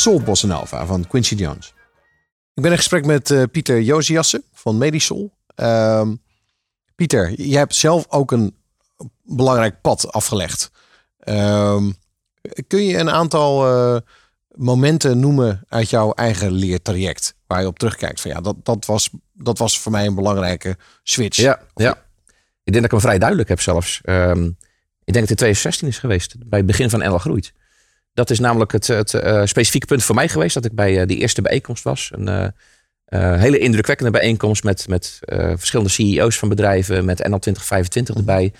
B: Soul Bossa Nova van Quincy Jones. Ik ben in gesprek met eh, Pieter Josiassen van Medisol. Ehm, Pieter, jij hebt zelf ook een belangrijk pad afgelegd. Ehm, kun je een aantal eh, momenten noemen uit jouw eigen leertraject waar je op terugkijkt? Van ja, dat, dat, was, dat was voor mij een belangrijke switch.
C: Ja, ja. Ik denk dat ik hem vrij duidelijk heb zelfs. Ehm, ik denk dat het in 2016 is geweest, bij het begin van NL Groeit. Dat is namelijk het, het uh, specifieke punt voor mij geweest. Dat ik bij uh, die eerste bijeenkomst was. Een uh, hele indrukwekkende bijeenkomst met, met verschillende CEO's van bedrijven. Met NL 2025 erbij.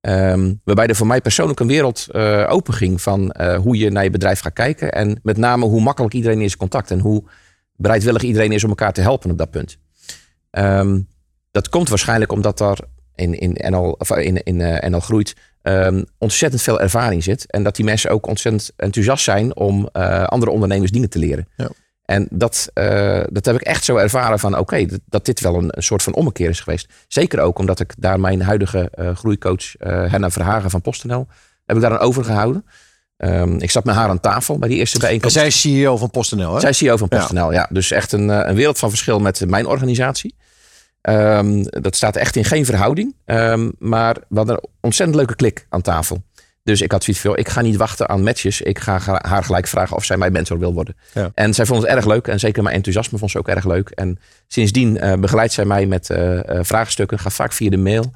C: Um, waarbij er voor mij persoonlijk een wereld open ging van hoe je naar je bedrijf gaat kijken. En met name hoe makkelijk iedereen is contact. En hoe bereidwillig iedereen is om elkaar te helpen op dat punt. Um, dat komt waarschijnlijk omdat er in, in, NL, in, in NL Groeit um, ontzettend veel ervaring zit. En dat die mensen ook ontzettend enthousiast zijn om uh, andere ondernemers dingen te leren. Ja. En dat, uh, dat heb ik echt zo ervaren van oké, okay, dat, dat, dit wel een, een, soort van ommekeer is geweest. Zeker ook omdat ik daar mijn huidige uh, groeicoach Henna Verhagen van PostNL heb ik daar aan overgehouden. Um, ik zat met haar aan tafel bij die eerste bijeenkomst.
B: En zij is CEO van PostNL, hè?
C: Zij is CEO van PostNL, ja. ja. Dus echt een, een wereld van verschil met mijn organisatie. Um, dat staat echt in geen verhouding. Um, maar we hadden een ontzettend leuke klik aan tafel. Dus ik had zoiets van, ik ga niet wachten aan matches. Ik ga haar gelijk vragen of zij mijn mentor wil worden. Ja. En zij vond het erg leuk. En zeker mijn enthousiasme vond ze ook erg leuk. En sindsdien uh, begeleidt zij mij met uh, uh, vraagstukken. Gaat vaak via de mail.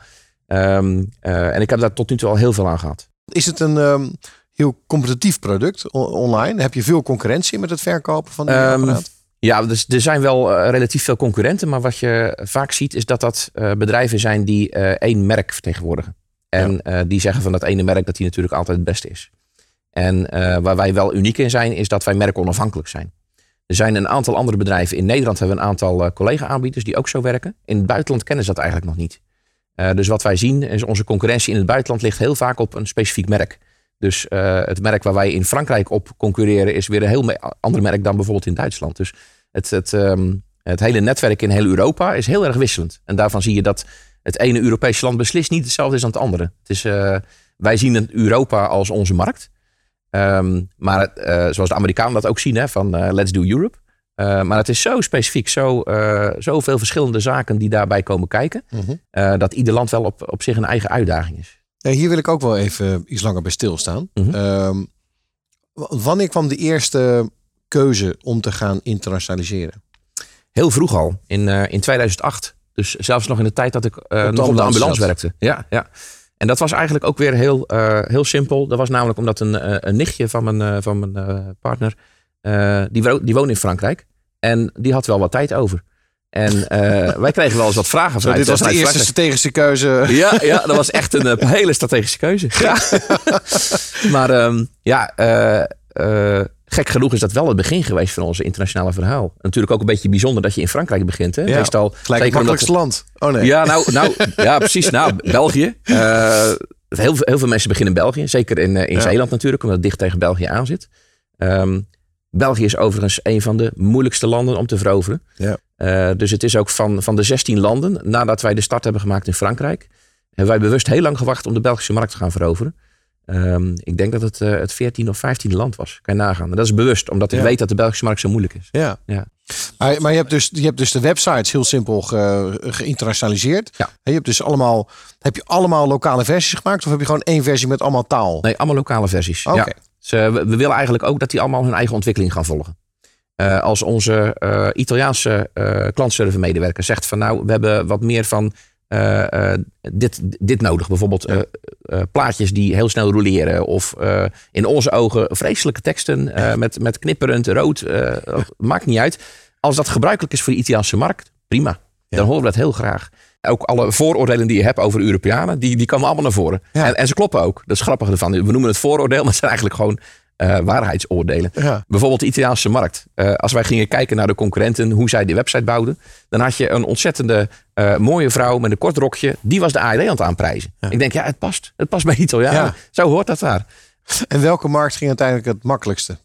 C: Um, en ik heb daar tot nu toe al heel veel aan gehad.
B: Is het een heel competitief product online? Heb je veel concurrentie met het verkopen van die apparaat?
C: Ja, dus er zijn wel uh, relatief veel concurrenten. Maar wat je vaak ziet is dat dat uh, bedrijven zijn die uh, één merk vertegenwoordigen. En ja. die zeggen van dat ene merk dat die natuurlijk altijd het beste is. En waar wij wel uniek in zijn is dat wij merkonafhankelijk zijn. Er zijn een aantal andere bedrijven. In Nederland hebben we een aantal collega-aanbieders die ook zo werken. In het buitenland kennen ze dat eigenlijk nog niet. dus wat wij zien is onze concurrentie in het buitenland ligt heel vaak op een specifiek merk. Dus het merk waar wij in Frankrijk op concurreren is weer een heel ander merk dan bijvoorbeeld in Duitsland. Dus het, het, ehm, het hele netwerk in heel Europa is heel erg wisselend. En daarvan zie je dat het ene Europese land beslist niet hetzelfde is aan het andere. Het is, eh, wij zien Europa als onze markt. Ehm, maar eh, zoals de Amerikanen dat ook zien, hè, van eh, let's do Europe. Eh, maar het is zo specifiek, zo, eh, zoveel verschillende zaken die daarbij komen kijken.
B: Mhm.
C: eh, dat ieder land wel op, op zich een eigen uitdaging is.
B: Hier wil ik ook wel even iets langer bij stilstaan. W- wanneer kwam de eerste keuze om te gaan internationaliseren?
C: Heel vroeg al, in, eh, in 2008. Dus zelfs nog in de tijd dat ik eh, nog op de
B: ambulance zat.
C: werkte. Ja, ja. En dat was eigenlijk ook weer heel, eh, heel simpel. Dat was namelijk omdat een, een nichtje van mijn, van mijn partner, die, die woonde in Frankrijk. En die had wel wat tijd over. En eh, wij kregen wel eens wat vragen vanuit
B: dit was de eerste strategische keuze. [LAUGHS]
C: Ja, ja, dat was echt een eh, [LAUGHS] hele strategische keuze. Ja. [LAUGHS] maar ehm, ja, eh, gek genoeg is dat wel het begin geweest van onze internationale verhaal. Natuurlijk ook een beetje bijzonder dat je in Frankrijk begint. Hè?
B: Ja,
C: Meestal,
B: Gelijk het makkelijkste land. Oh nee.
C: Ja, nou, nou, ja, precies. Nou, België. Heel, veel- heel veel mensen beginnen in België. Zeker in, in
B: Ja.
C: Zeeland natuurlijk, omdat het dicht tegen België aan zit. Ehm, België is overigens een van de moeilijkste landen om te veroveren.
B: Ja.
C: Eh, dus het is ook van, van de 16 landen, nadat wij de start hebben gemaakt in Frankrijk, hebben wij bewust heel lang gewacht om de Belgische markt te gaan veroveren. Ehm, ik denk dat het eh, het 14 of 15 land was. Kan je nagaan. En dat is bewust, omdat ik
B: Ja.
C: weet dat de Belgische markt zo moeilijk is.
B: Ja.
C: Ja.
B: Maar, maar je, hebt dus, je hebt dus de websites heel simpel ge, geïnternationaliseerd.
C: Ja.
B: Je hebt dus allemaal, heb je allemaal lokale versies gemaakt? Of heb je gewoon één versie met allemaal taal?
C: Nee, allemaal lokale versies.
B: Oké.
C: Ja. Dus, eh, we, we willen eigenlijk ook dat die allemaal hun eigen ontwikkeling gaan volgen. Eh, als onze eh, Italiaanse eh klantservice medewerker zegt van nou, we hebben wat meer van dit, dit nodig. Bijvoorbeeld plaatjes die heel snel roleren. Of in onze ogen vreselijke teksten met, met knipperend rood. Maakt niet uit. Als dat gebruikelijk is voor de Italiaanse markt, prima. Dan horen we dat heel graag. Ook alle vooroordelen die je hebt over Europeanen, die, die komen allemaal naar voren.
B: Ja.
C: En, en ze kloppen ook. Dat is grappig ervan. We noemen het vooroordeel, [LAUGHS] maar het zijn eigenlijk gewoon eh, waarheidsoordelen.
B: Ja.
C: Bijvoorbeeld de Italiaanse markt. Eh, als wij gingen kijken naar de concurrenten, hoe zij die website bouwden, dan had je een ontzettende eh, mooie vrouw met een kort rokje. Die was de ARD aan het aanprijzen. Ik denk, ja, het past. Het past bij Italianen.
B: Ja.
C: Zo hoort dat daar.
B: En welke markt ging uiteindelijk het makkelijkste?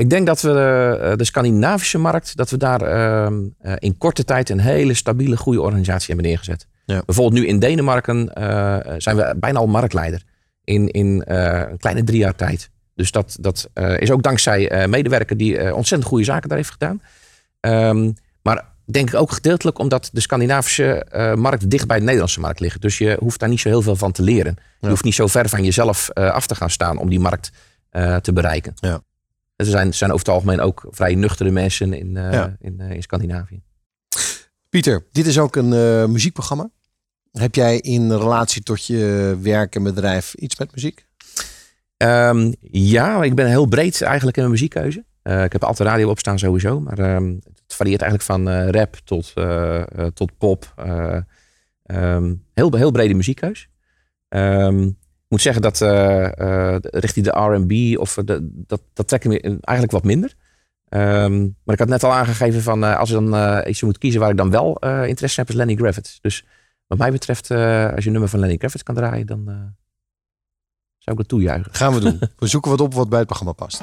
C: Ik denk dat we eh, de Scandinavische markt, dat we daar ehm, eh, in korte tijd een hele stabiele, goede organisatie hebben neergezet.
B: Ja.
C: Bijvoorbeeld nu in Denemarken eh, zijn we bijna al marktleider in, in een kleine drie jaar tijd. Dus dat, dat is ook dankzij medewerker die ontzettend goede zaken daar heeft gedaan. Ehm, maar denk ik ook gedeeltelijk omdat de Scandinavische markt dicht bij de Nederlandse markt ligt. Dus je hoeft daar niet zo heel veel van te leren. Je hoeft niet zo ver van jezelf af te gaan staan om die markt te bereiken.
B: Ja.
C: Er zijn, zijn over het algemeen ook vrij nuchtere mensen in, eh,
B: Ja.
C: in, eh, in Scandinavië.
B: Pieter, dit is ook een eh, muziekprogramma. Heb jij in relatie tot je werk en bedrijf iets met muziek?
C: Ehm, ja, ik ben heel breed eigenlijk in mijn muziekkeuze. Ik heb altijd radio opstaan sowieso. Maar ehm, het varieert eigenlijk van rap tot, tot pop. Eh, ehm, heel, heel brede muziekkeus. Ik moet zeggen dat eh, eh, richting de R&B of de, dat, dat trekt me eigenlijk wat minder. Ehm, maar ik had net al aangegeven van eh, als je dan iets moet kiezen waar ik dan wel interesse heb is Lenny Kravitz. Dus wat mij betreft, als je een nummer van Lenny Kravitz kan draaien, dan zou ik het toejuichen.
B: Gaan we doen. [LAUGHS] We zoeken wat op wat bij het programma past.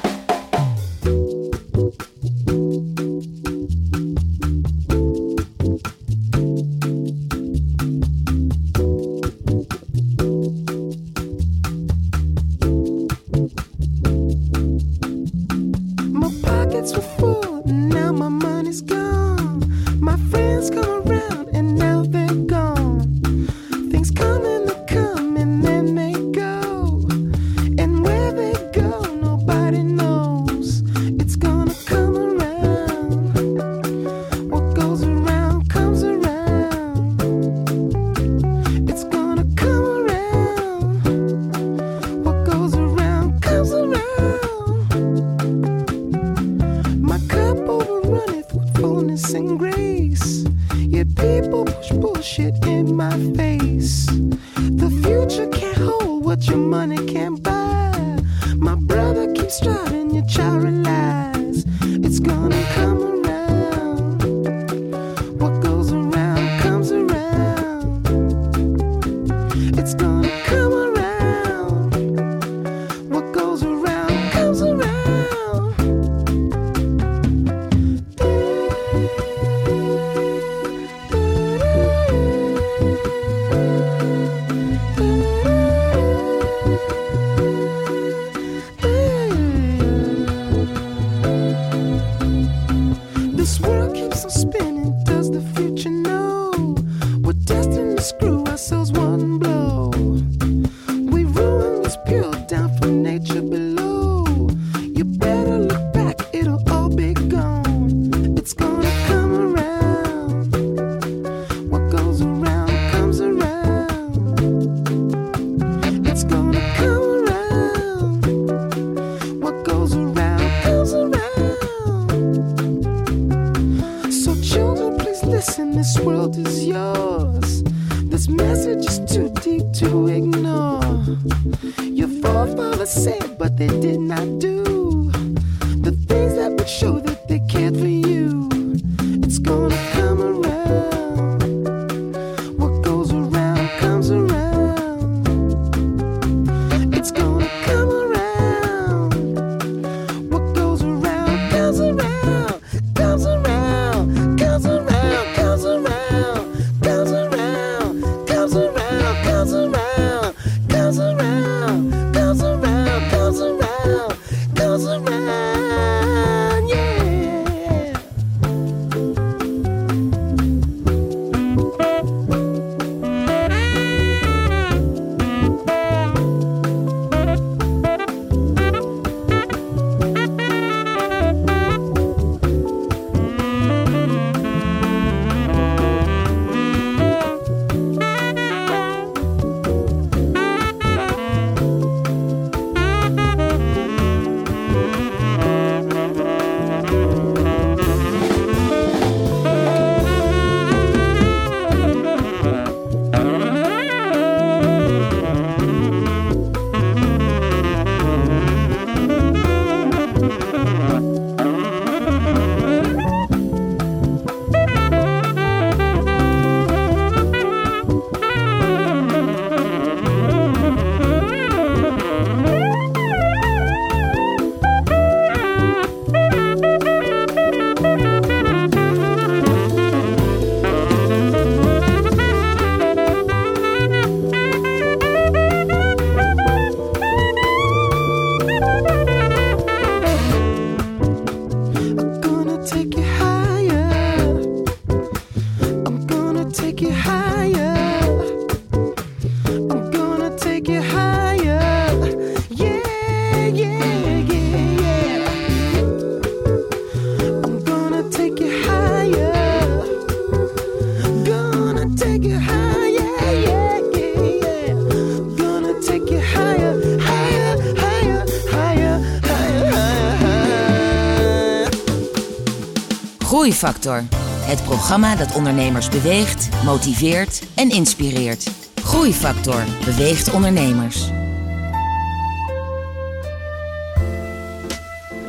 A: Groeifactor. Het programma dat ondernemers beweegt, motiveert en inspireert. Groeifactor beweegt ondernemers.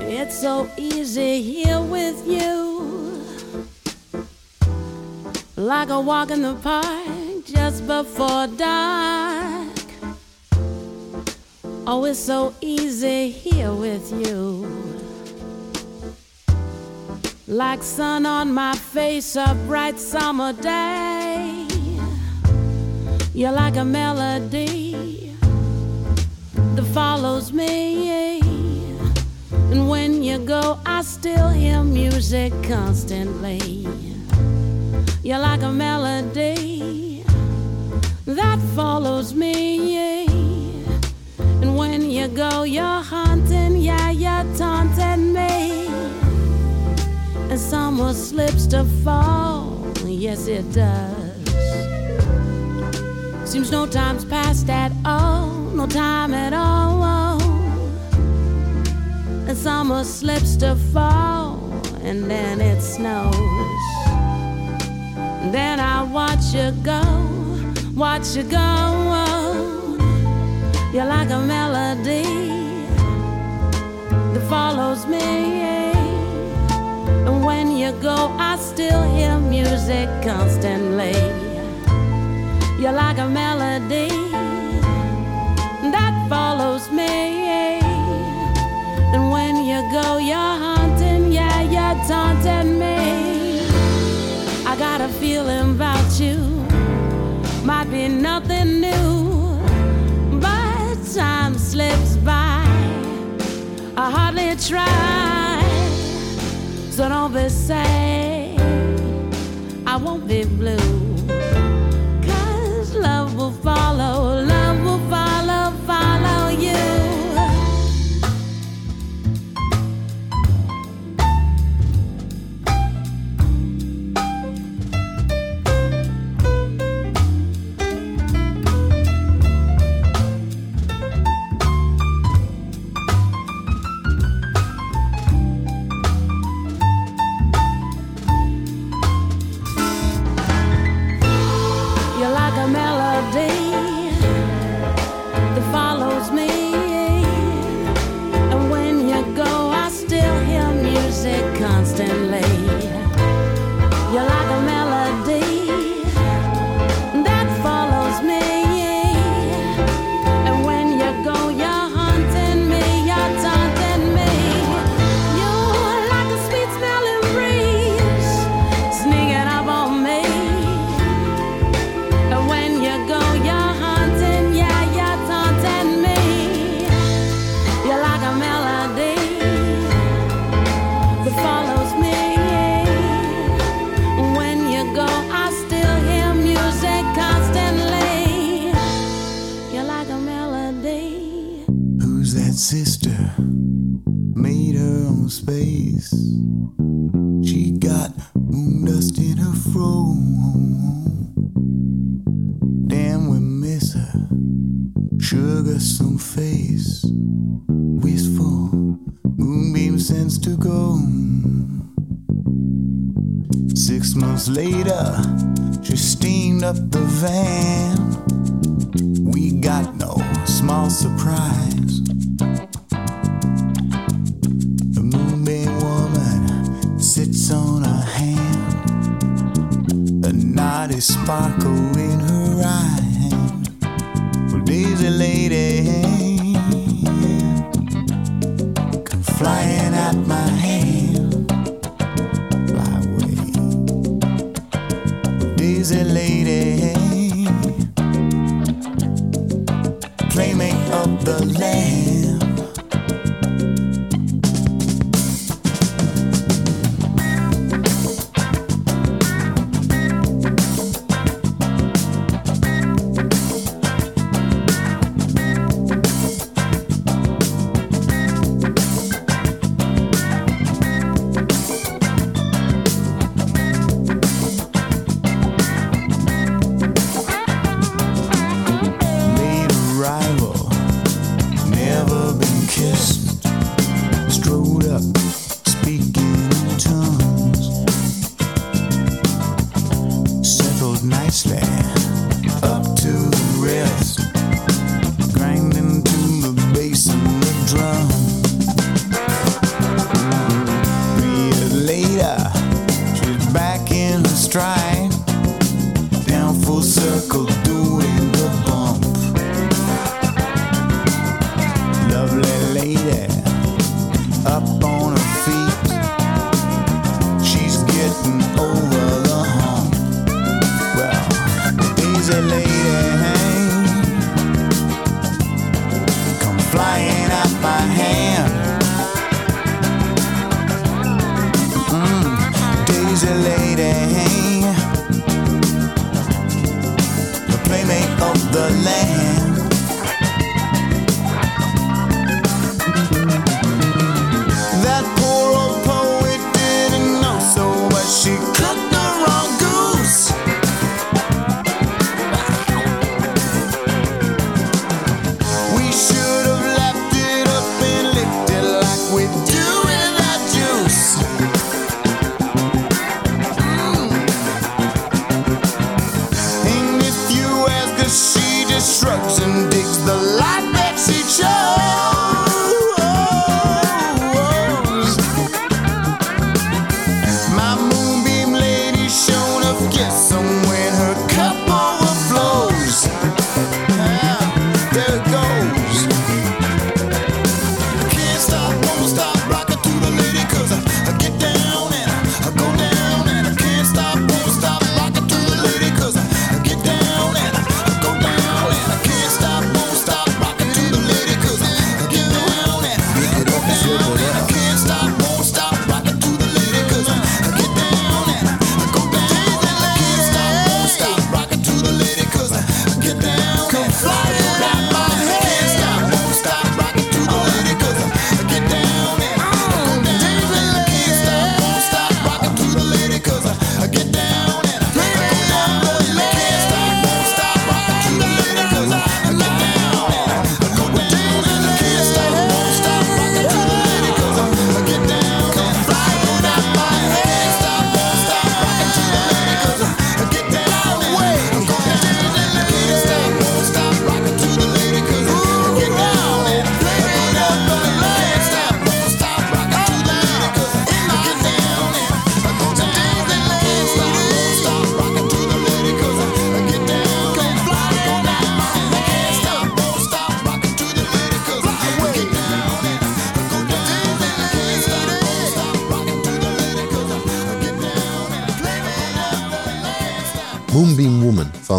H: It's so easy here with you. Like a walk in the park just before dark. Oh, it's so easy here with you. Like sun on my face, a bright summer day. You're like a melody that follows me. And when you go, I still hear music constantly. You're like a melody that follows me. And when you go, you're haunting, yeah, you're taunting me. Summer slips to fall, yes, it does. Seems no time's passed at all, no time at all. Oh. And summer slips to fall, and then it snows. And then I watch you go, watch you go. Oh. You're like a melody that follows me. When you go, I still hear music constantly. You're like a melody that follows me. And when you go, you're haunting, yeah, you're taunting me. I got a feeling about you, might be nothing new, but time slips by. I hardly try, so don't be sad. I won't be blue. Cause love will follow,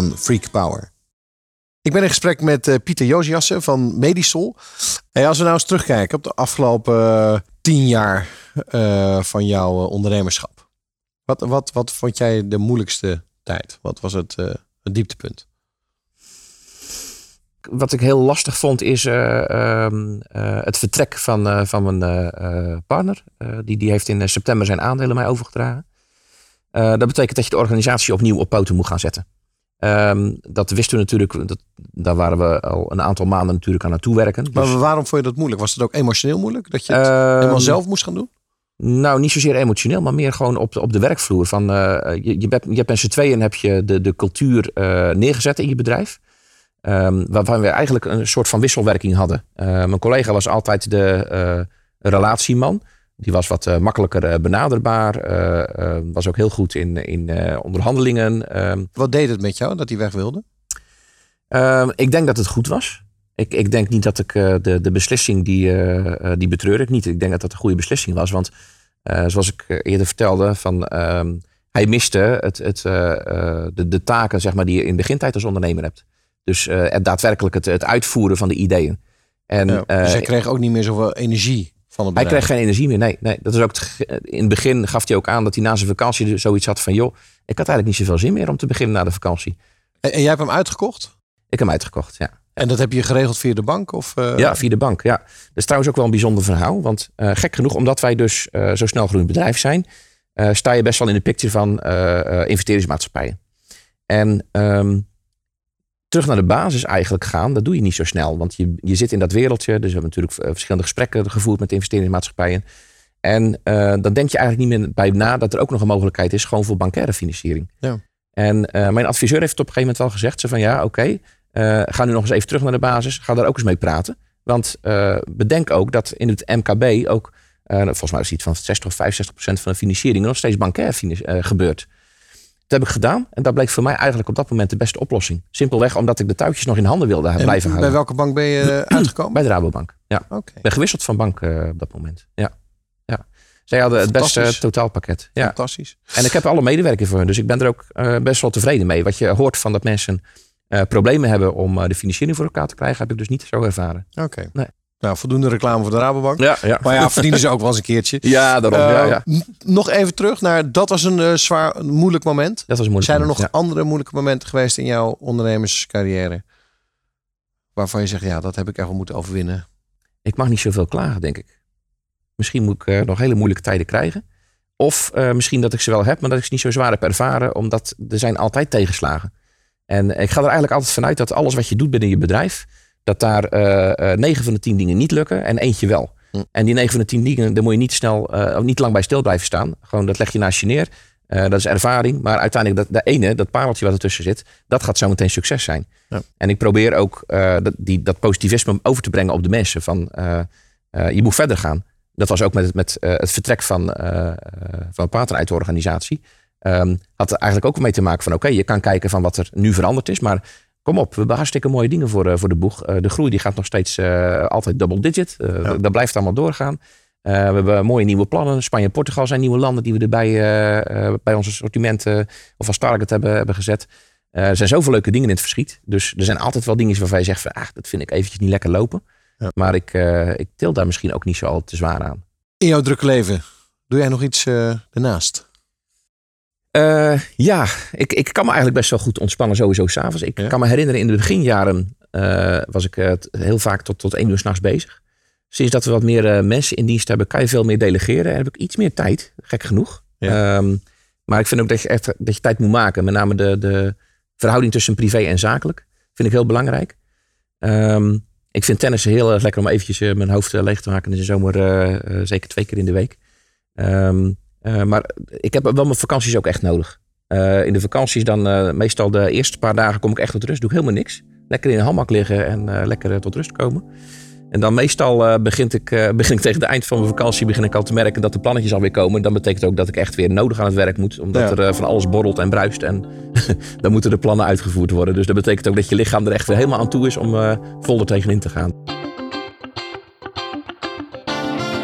B: Freak Power. Ik ben in gesprek met eh, Pieter Joziassen van Medisol. En als we nou eens terugkijken op de afgelopen eh, tien jaar eh, van jouw ondernemerschap. Wat, wat, wat vond jij de moeilijkste tijd? Wat was het, het dieptepunt?
C: Wat ik heel lastig vond is ehm, het vertrek van, van mijn partner. die, die heeft in september zijn aandelen mij overgedragen. dat betekent dat je de organisatie opnieuw op poten moet gaan zetten. Ehm, dat wisten we natuurlijk, dat, daar waren we al een aantal maanden natuurlijk aan naartoe werken. Dus,
B: Maar waarom vond je dat moeilijk? Was het ook emotioneel moeilijk? Dat je het
C: Ehm,
B: helemaal zelf moest gaan doen?
C: Nou, niet zozeer emotioneel, maar meer gewoon op de, op de werkvloer. Van, eh, je, je, bent, je hebt met z'n tweeën heb je de, de cultuur eh, neergezet in je bedrijf. Ehm waarvan we eigenlijk een soort van wisselwerking hadden. Eh, mijn collega was altijd de relatieman. Die was wat eh, makkelijker eh, benaderbaar. eh, was ook heel goed in, in onderhandelingen. Ehm,
B: Wat deed het met jou dat hij weg wilde?
C: Ehm, ik denk dat het goed was. Ik, ik denk niet dat ik de, de beslissing die, die betreur ik niet. Ik denk dat dat een goede beslissing was. Want zoals ik eerder vertelde, van, ehm, hij miste het, het, de, de taken zeg maar, die je in begintijd als ondernemer hebt. Dus het daadwerkelijk het, het uitvoeren van de ideeën. En,
B: Ja, dus hij kreeg ook niet meer zoveel energie van het
C: hij kreeg geen energie meer. Nee, nee. Dat is ook ge- in het begin gaf hij ook aan dat hij na zijn vakantie dus zoiets had van: joh, ik had eigenlijk niet zoveel zin meer om te beginnen na de vakantie.
B: En, en jij hebt hem uitgekocht?
C: Ik heb hem uitgekocht, ja.
B: En dat heb je geregeld via de bank? Of, eh,
C: Ja, via de bank. Ja. Dat is trouwens ook wel een bijzonder verhaal. Want eh, gek genoeg, omdat wij dus eh, zo snel groeiend bedrijf zijn, eh, sta je best wel in de picture van eh, eh, investeringsmaatschappijen. En ehm, terug naar de basis eigenlijk gaan, dat doe je niet zo snel. Want je, je zit in dat wereldje. Dus we hebben natuurlijk eh, verschillende gesprekken gevoerd met investeringsmaatschappijen. En eh, dan denk je eigenlijk niet meer bij na dat er ook nog een mogelijkheid is, gewoon voor bankaire financiering.
B: Ja.
C: En eh, mijn adviseur heeft het op een gegeven moment wel gezegd: ze van ja, oké, eh, ga nu nog eens even terug naar de basis. Ga daar ook eens mee praten. Want bedenk ook dat in het MKB ook, volgens mij is het iets van 60 of 65 procent van de financiering nog steeds bankair gebeurt. Dat heb ik gedaan en dat bleek voor mij eigenlijk op dat moment de beste oplossing. Simpelweg omdat ik de touwtjes nog in handen wilde
B: En
C: blijven
B: bij
C: houden.
B: welke bank ben je eh, [CLEARS THROAT] uitgekomen?
C: Bij de Rabobank. Ja.
B: Oké.
C: Ik ben gewisseld van bank eh, op dat moment. Ja. ja. Zij hadden het beste totaalpakket. Ja.
B: Fantastisch.
C: En ik heb alle medewerkers voor hun. Dus ik ben er ook eh, best wel tevreden mee. Wat je hoort van dat mensen problemen hebben om de financiering voor elkaar te krijgen, heb ik dus niet zo ervaren.
B: Oké.
C: Nee.
B: Nou, voldoende reclame voor de Rabobank.
C: Ja, ja.
B: Maar ja, verdienen ze ook wel eens een keertje. [LAUGHS]
C: Ja, daarom. ja,
B: Eh,
C: ja.
B: Nog even terug naar, dat was een eh, zwaar, een moeilijk moment.
C: Dat was moeilijk
B: Zijn er nog andere moeilijke momenten geweest in jouw ondernemerscarrière? Waarvan je zegt, ja, dat heb ik echt wel moeten overwinnen.
C: Ik mag niet zoveel klagen, denk ik. Misschien moet ik eh, nog hele moeilijke tijden krijgen. Of misschien dat ik ze wel heb, maar dat ik ze niet zo zwaar heb ervaren. Omdat er zijn altijd tegenslagen. En ik ga er eigenlijk altijd vanuit dat alles wat je doet binnen je bedrijf... dat daar eh, eh, 9 van de 10 dingen niet lukken en eentje wel.
B: Hm.
C: En die 9 van de 10 dingen, daar moet je niet snel, eh, of niet lang bij stil blijven staan. Gewoon dat leg je naast je neer. Eh, dat is ervaring. Maar uiteindelijk, dat, dat ene, dat pareltje wat ertussen zit... dat gaat zo meteen succes zijn.
B: Ja.
C: En ik probeer ook eh, dat, die, dat positivisme over te brengen op de mensen. Van, eh, eh, je moet verder gaan. Dat was ook met, het- met eh, het vertrek van, eh eh, van een partner uit de organisatie. Ehm, had er eigenlijk ook mee te maken van... oké, je kan kijken van wat er nu veranderd is... maar kom op, we hebben hartstikke mooie dingen voor, eh, voor de boeg. Eh, de groei die gaat nog steeds eh, altijd double digit.
B: Ja.
C: Dat blijft allemaal doorgaan. We hebben mooie nieuwe plannen. Spanje en Portugal zijn nieuwe landen die we erbij bij onze assortimenten of als target hebben, hebben gezet. Er zijn zoveel leuke dingen in het verschiet. Dus er zijn altijd wel dingen waarvan je zegt van, ah, dat vind ik eventjes niet lekker lopen.
B: Ja.
C: Maar ik, ik til daar misschien ook niet zo al te zwaar aan.
B: In jouw drukke leven, doe jij nog iets daarnaast?
C: Eh, ja, ik, ik kan me eigenlijk best wel goed ontspannen sowieso s'avonds. Ik
B: Ja?
C: kan me herinneren in de beginjaren eh, was ik eh, heel vaak tot, tot één uur s'nachts bezig. Sinds dat we wat meer mensen in dienst hebben, kan je veel meer delegeren. En heb ik iets meer tijd, gek genoeg.
B: Ja.
C: Ehm, maar ik vind ook dat je echt dat je tijd moet maken. Met name de, de verhouding tussen privé en zakelijk. Vind ik heel belangrijk. Ehm, ik vind tennis heel erg lekker om eventjes mijn hoofd leeg te maken in de zomer. zeker twee keer in de week. Ehm, eh, maar ik heb wel mijn vakanties ook echt nodig. Eh, in de vakanties dan eh, meestal de eerste paar dagen kom ik echt tot rust. Doe ik helemaal niks. Lekker in een hammak liggen en lekker tot rust komen. En dan meestal begint ik, [LAUGHS] begin ik tegen het eind van mijn vakantie begin ik al te merken dat de plannetjes alweer komen. Dan betekent ook dat ik echt weer nodig aan het werk moet. Omdat
B: Ja.
C: er van alles borrelt en bruist. En [LAUGHS] dan moeten de plannen uitgevoerd worden. Dus dat betekent ook dat je lichaam er echt weer helemaal aan toe is om vol er tegenin te gaan.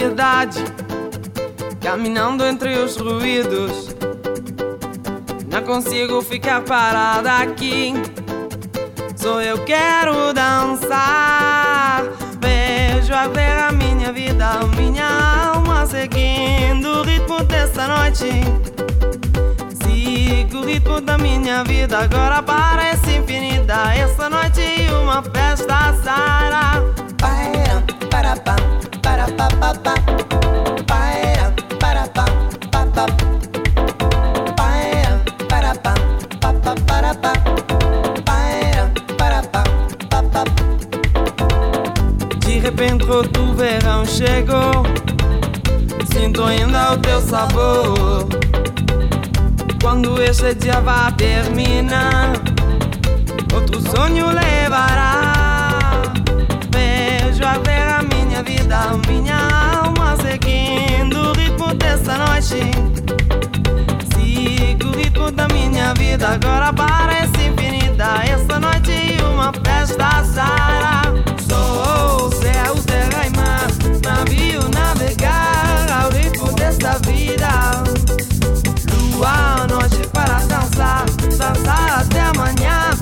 I: Da cidade, caminhando entre os ruídos, não consigo ficar parada aqui. Só eu quero dançar. Vejo a minha vida, minha alma seguindo o ritmo dessa noite. Sigo o ritmo da minha vida, agora parece infinita. Essa noite uma festa sará. Para, para, para, de repente o verão chegou, sinto ainda o teu sabor. Quando este dia vai terminar, outro sonho levará. Minha alma seguindo o ritmo dessa noite. Sigo o ritmo da minha vida Agora parece infinita. Essa noite uma festa sará Sou céu, terra e mar Navio navegar ao ritmo desta vida. Lua, noite para dançar Dançar até amanhã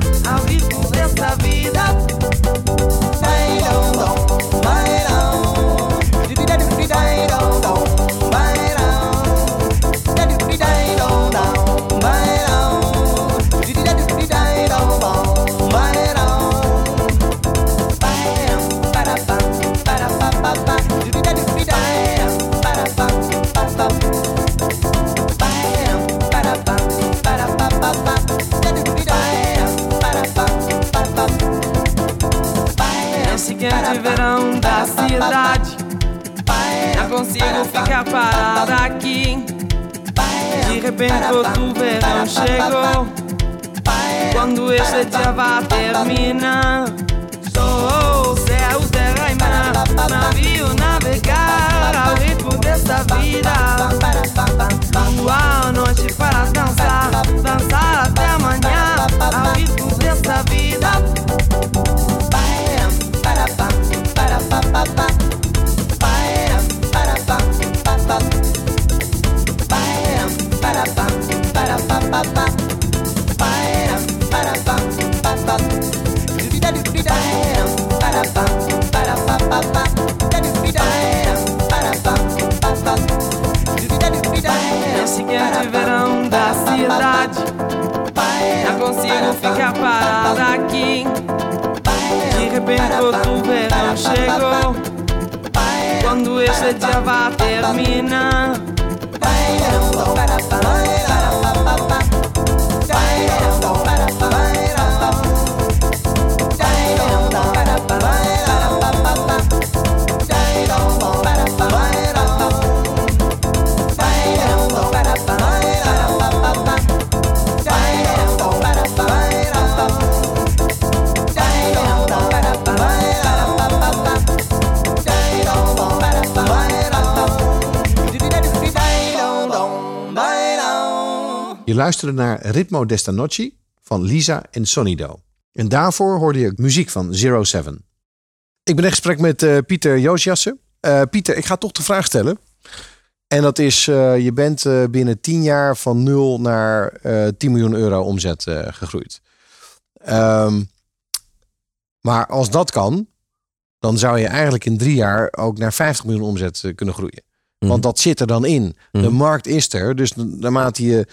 I: Consigo ficar parada aqui. De repente outro verão chegou. Quando este dia vai terminar. Sou céu, terra e mar. Navio navegar ao ritmo dessa vida. Lua, noite para dançar. Dançar até amanhã chegou. Quando este dia vai terminar
B: luisterde naar Ritmo desta Noche van Lisa en Sonido. En daarvoor hoorde je muziek van Zero Seven. Ik ben in gesprek met eh, Pieter Joosjassen. Eh, Pieter, ik ga toch de vraag stellen. En dat is, eh, je bent binnen 10 jaar van 0 naar eh 10 miljoen euro omzet gegroeid. Ehm, maar als dat kan, dan zou je eigenlijk in drie jaar ook naar 50 miljoen omzet kunnen groeien. Want dat zit er dan in. De markt is er. Dus naarmate je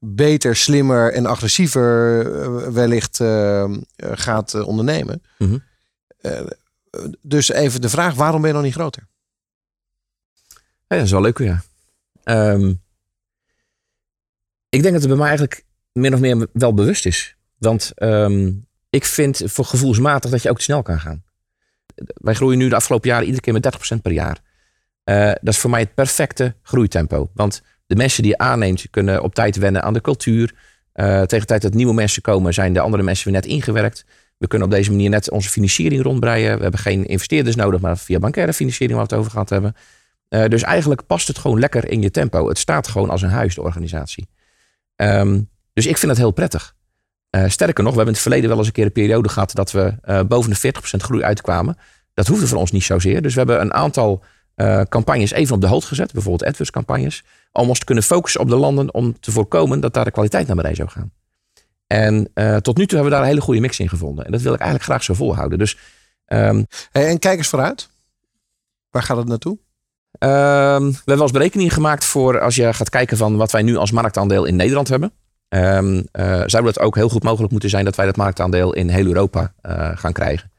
B: beter, slimmer en agressiever eh, wellicht eh, gaat eh, ondernemen.
C: Mhm.
B: Dus even de vraag, waarom ben je nog niet groter?
C: Ja, dat is wel leuk, ja. Ehm, ik denk dat het bij mij eigenlijk min of meer wel bewust is. Want ehm, ik vind voor gevoelsmatig dat je ook te snel kan gaan. Wij groeien nu de afgelopen jaren iedere keer met 30% per jaar. Dat is voor mij het perfecte groeitempo. Want de mensen die je aanneemt kunnen op tijd wennen aan de cultuur. Eh, tegen de tijd dat nieuwe mensen komen, zijn de andere mensen weer net ingewerkt. We kunnen op deze manier net onze financiering rondbreien. We hebben geen investeerders nodig, maar via bankaire financiering waar we het over gehad hebben. Eh, dus eigenlijk past het gewoon lekker in je tempo. Het staat gewoon als een huis, de organisatie. Ehm, dus ik vind dat heel prettig. Eh, sterker nog, we hebben in het verleden wel eens een keer een periode gehad dat we eh, boven de 40% groei uitkwamen. Dat hoefde voor ons niet zozeer. Dus we hebben een aantal eh, campagnes even op de hoogte gezet. Bijvoorbeeld AdWords Om ons te kunnen focussen op de landen om te voorkomen dat daar de kwaliteit naar beneden zou gaan. En eh, tot nu toe hebben we daar een hele goede mix in gevonden. En dat wil ik eigenlijk graag zo volhouden. Dus, ehm,
B: Hey, en kijk eens vooruit. Waar gaat het naartoe?
C: Ehm, we hebben wel eens berekeningen gemaakt voor als je gaat kijken van wat wij nu als marktaandeel in Nederland hebben. Ehm, eh, zou het ook heel goed mogelijk moeten zijn dat wij dat marktaandeel in heel Europa eh, gaan krijgen.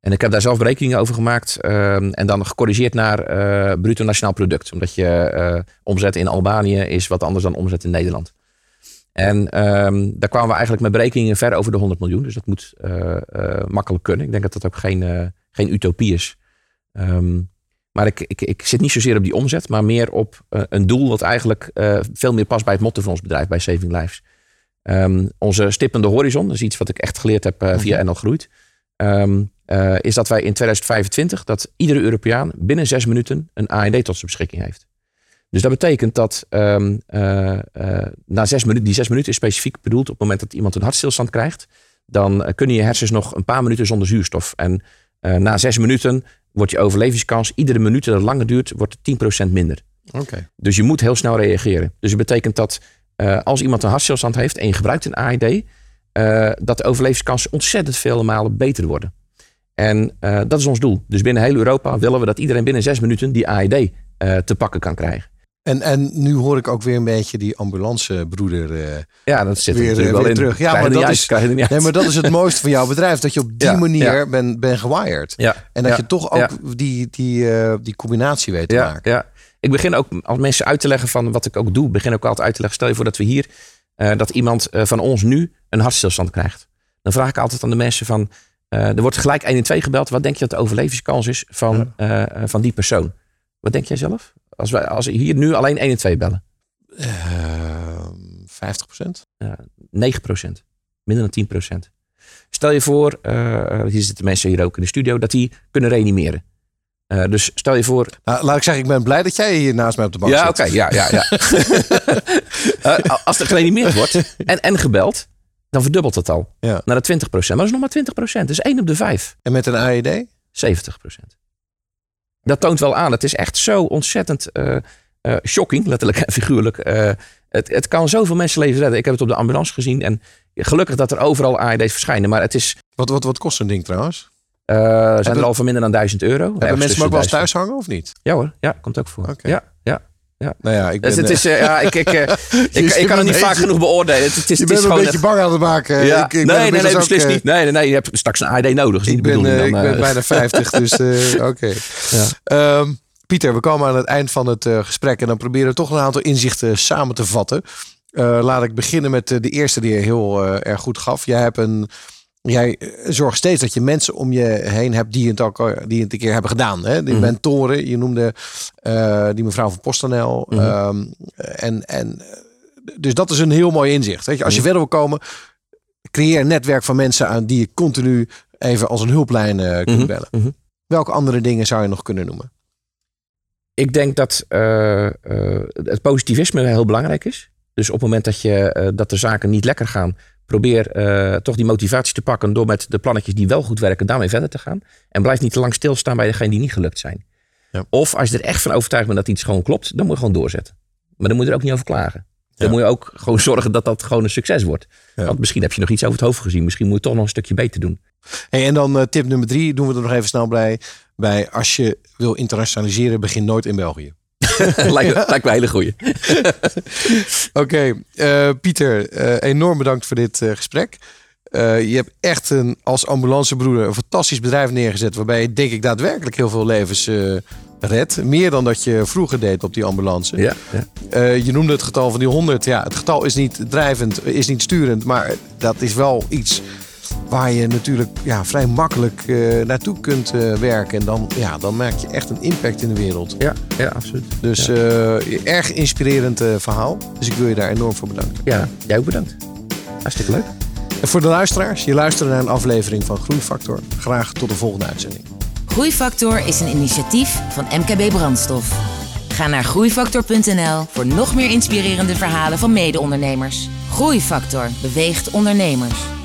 C: En ik heb daar zelf berekeningen over gemaakt ehm, en dan gecorrigeerd naar eh, bruto nationaal product. Omdat je eh, omzet in Albanië is wat anders dan omzet in Nederland. En ehm, daar kwamen we eigenlijk met berekeningen ver over de 100 miljoen. Dus dat moet eh, makkelijk kunnen. Ik denk dat dat ook geen, geen utopie is. Ehm, maar ik, ik, ik zit niet zozeer op die omzet, maar meer op een doel wat eigenlijk veel meer past bij het motto van ons bedrijf, bij Saving Lives. Ehm, onze stippende horizon, dat is iets wat ik echt geleerd heb via NL Groeit, ehm, eh, is dat wij in 2025 dat iedere Europeaan binnen zes minuten een AED tot zijn beschikking heeft. Dus dat betekent dat ehm, eh, eh, na zes minuten, die zes minuten is specifiek bedoeld op het moment dat iemand een hartstilstand krijgt, dan kunnen je hersens nog een paar minuten zonder zuurstof. En na zes minuten wordt je overlevingskans, iedere minuut dat het langer duurt, wordt 10% minder.
B: Oké.
C: Dus je moet heel snel reageren. Dus het betekent dat als iemand een hartstilstand heeft en je gebruikt een AED, dat de overlevingskansen ontzettend vele malen beter worden. En eh, dat is ons doel. Dus binnen heel Europa willen we dat iedereen binnen zes minuten die AED eh, te pakken kan krijgen.
B: En, en nu hoor ik ook weer een beetje die ambulancebroeder eh
C: Ja, dat zit er
B: weer, eh,
C: wel
B: weer
C: in.
B: terug. Ja, maar dat, is, nee, maar dat is het [LAUGHS] mooiste van jouw bedrijf. Dat je op die
C: Ja,
B: manier
C: ja.
B: bent ben gewired.
C: Ja,
B: En dat je toch ook die, die, die combinatie weet te maken.
C: Ja. Ik begin ook als mensen uit te leggen van wat ik ook doe, begin ook altijd uit te leggen. Stel je voor dat we hier, dat iemand van ons nu een hartstilstand krijgt. Dan vraag ik altijd aan de mensen van, er wordt gelijk 112 gebeld. Wat denk je dat de overlevingskans is van, eh, van die persoon? Wat denk jij zelf? Als wij als we hier nu alleen 112 bellen.
B: Ehm, 50 procent?
C: Ja, 9 procent. Minder dan 10 procent. Stel je voor, eh, hier zitten mensen hier ook in de studio, dat die kunnen reanimeren. Eh, dus stel je voor.
B: Nou, laat ik zeggen, ik ben blij dat jij hier naast mij op de bank
C: Ja,
B: zit.
C: oké, ja, ja, ja. [LAUGHS] Eh, als er gereanimeerd wordt en, en gebeld, dan verdubbelt het al
B: Ja.
C: naar de 20 procent. Maar dat is nog maar 20 procent. Dus 1 op de 5.
B: En met een AED?
C: 70 procent. Dat toont wel aan. Het is echt zo ontzettend eh, eh, shocking, letterlijk en figuurlijk. Eh, het, het kan zoveel mensenlevens redden. Ik heb het op de ambulance gezien. En gelukkig dat er overal AED's verschijnen. Maar het is...
B: Wat, wat, wat kost zo'n ding trouwens?
C: zijn
B: Hebben-
C: er al van minder dan 1000 euro.
B: Hebben mensen hem ook wel eens thuis hangen of niet?
C: Ja hoor, ja, komt ook voor. Ja, ja.
B: Nou ja, ik ben...
C: Dus het
B: eh,
C: is, eh, ja, ik, ik, eh, [LAUGHS] ik, ik, kan het niet vaak
B: beetje-
C: genoeg beoordelen. Het, het is,
B: je
C: het is
B: bent me een beetje bang aan het maken.
C: Ja.
B: Ik, ik ben
C: nee, nee, nee,
B: ook,
C: beslist
B: eh,
C: niet. Nee, nee, nee, je hebt straks een AED nodig. Is
B: Ik ben, eh,
C: dan,
B: ik ben
C: eh,
B: bijna 50, dus eh, [LAUGHS] oké.
C: Ja.
B: Ehm, Pieter, we komen aan het eind van het eh, gesprek en dan proberen we toch een aantal inzichten samen te vatten. Eh, laat ik beginnen met eh, de eerste die je heel eh, erg goed gaf. Jij, hebt een, jij eh, zorgt steeds dat je mensen om je heen hebt die het, ook, al- die het een keer hebben gedaan. Hè? Die
C: Mhm.
B: mentoren, je noemde eh, die mevrouw van PostNL. Ehm, en, en, eh, dus dat is een heel mooi inzicht. Weet je? Als je
C: Mhm.
B: verder wil komen, creëer een netwerk van mensen aan die je continu even als een hulplijn eh, kunt
C: Mhm,
B: bellen.
C: mhm.
B: Welke andere dingen zou je nog kunnen noemen?
C: Ik denk dat eh, eh, het positivisme heel belangrijk is. Dus op het moment dat, je, eh, dat de zaken niet lekker gaan, probeer eh, toch die motivatie te pakken door met de plannetjes die wel goed werken, daarmee verder te gaan. En blijf niet te lang stilstaan bij degene die niet gelukt zijn.
B: Ja.
C: Of als je er echt van overtuigd bent dat iets gewoon klopt, dan moet je gewoon doorzetten. Maar dan moet je er ook niet over klagen. Dan
B: Ja.
C: moet je ook gewoon zorgen dat dat gewoon een succes wordt.
B: Ja.
C: Want misschien heb je nog iets over het hoofd gezien. Misschien moet je toch nog een stukje beter doen.
B: Hey, en dan eh, tip nummer drie, doen we er nog even snel bij. Bij als je wil internationaliseren, begin nooit in België. [LAUGHS]
C: lijkt, lijkt me een hele goeie. [LAUGHS]
B: Oké, eh, Pieter, eh, enorm bedankt voor dit eh, gesprek. Je hebt echt een, als ambulancebroeder een fantastisch bedrijf neergezet. Waarbij je denk ik daadwerkelijk heel veel levens redt. Meer dan dat je vroeger deed op die ambulance.
C: Ja, ja.
B: Je noemde het getal van die 100. Ja, het getal is niet drijvend, is niet sturend. Maar dat is wel iets waar je natuurlijk ja, vrij makkelijk eh, naartoe kunt eh, werken. En dan, ja, dan maak je echt een impact in de wereld.
C: Ja, ja absoluut.
B: Dus
C: ja.
B: eh, erg inspirerend eh, verhaal. Dus ik wil je daar enorm voor bedanken.
C: ja, jij ook bedankt. Hartstikke leuk.
B: En voor de luisteraars, je luistert naar een aflevering van Groeifactor. Graag tot de volgende uitzending.
A: Groeifactor is een initiatief van MKB Brandstof. Ga naar groeifactor.nl voor nog meer inspirerende verhalen van mede-ondernemers. Groeifactor beweegt ondernemers.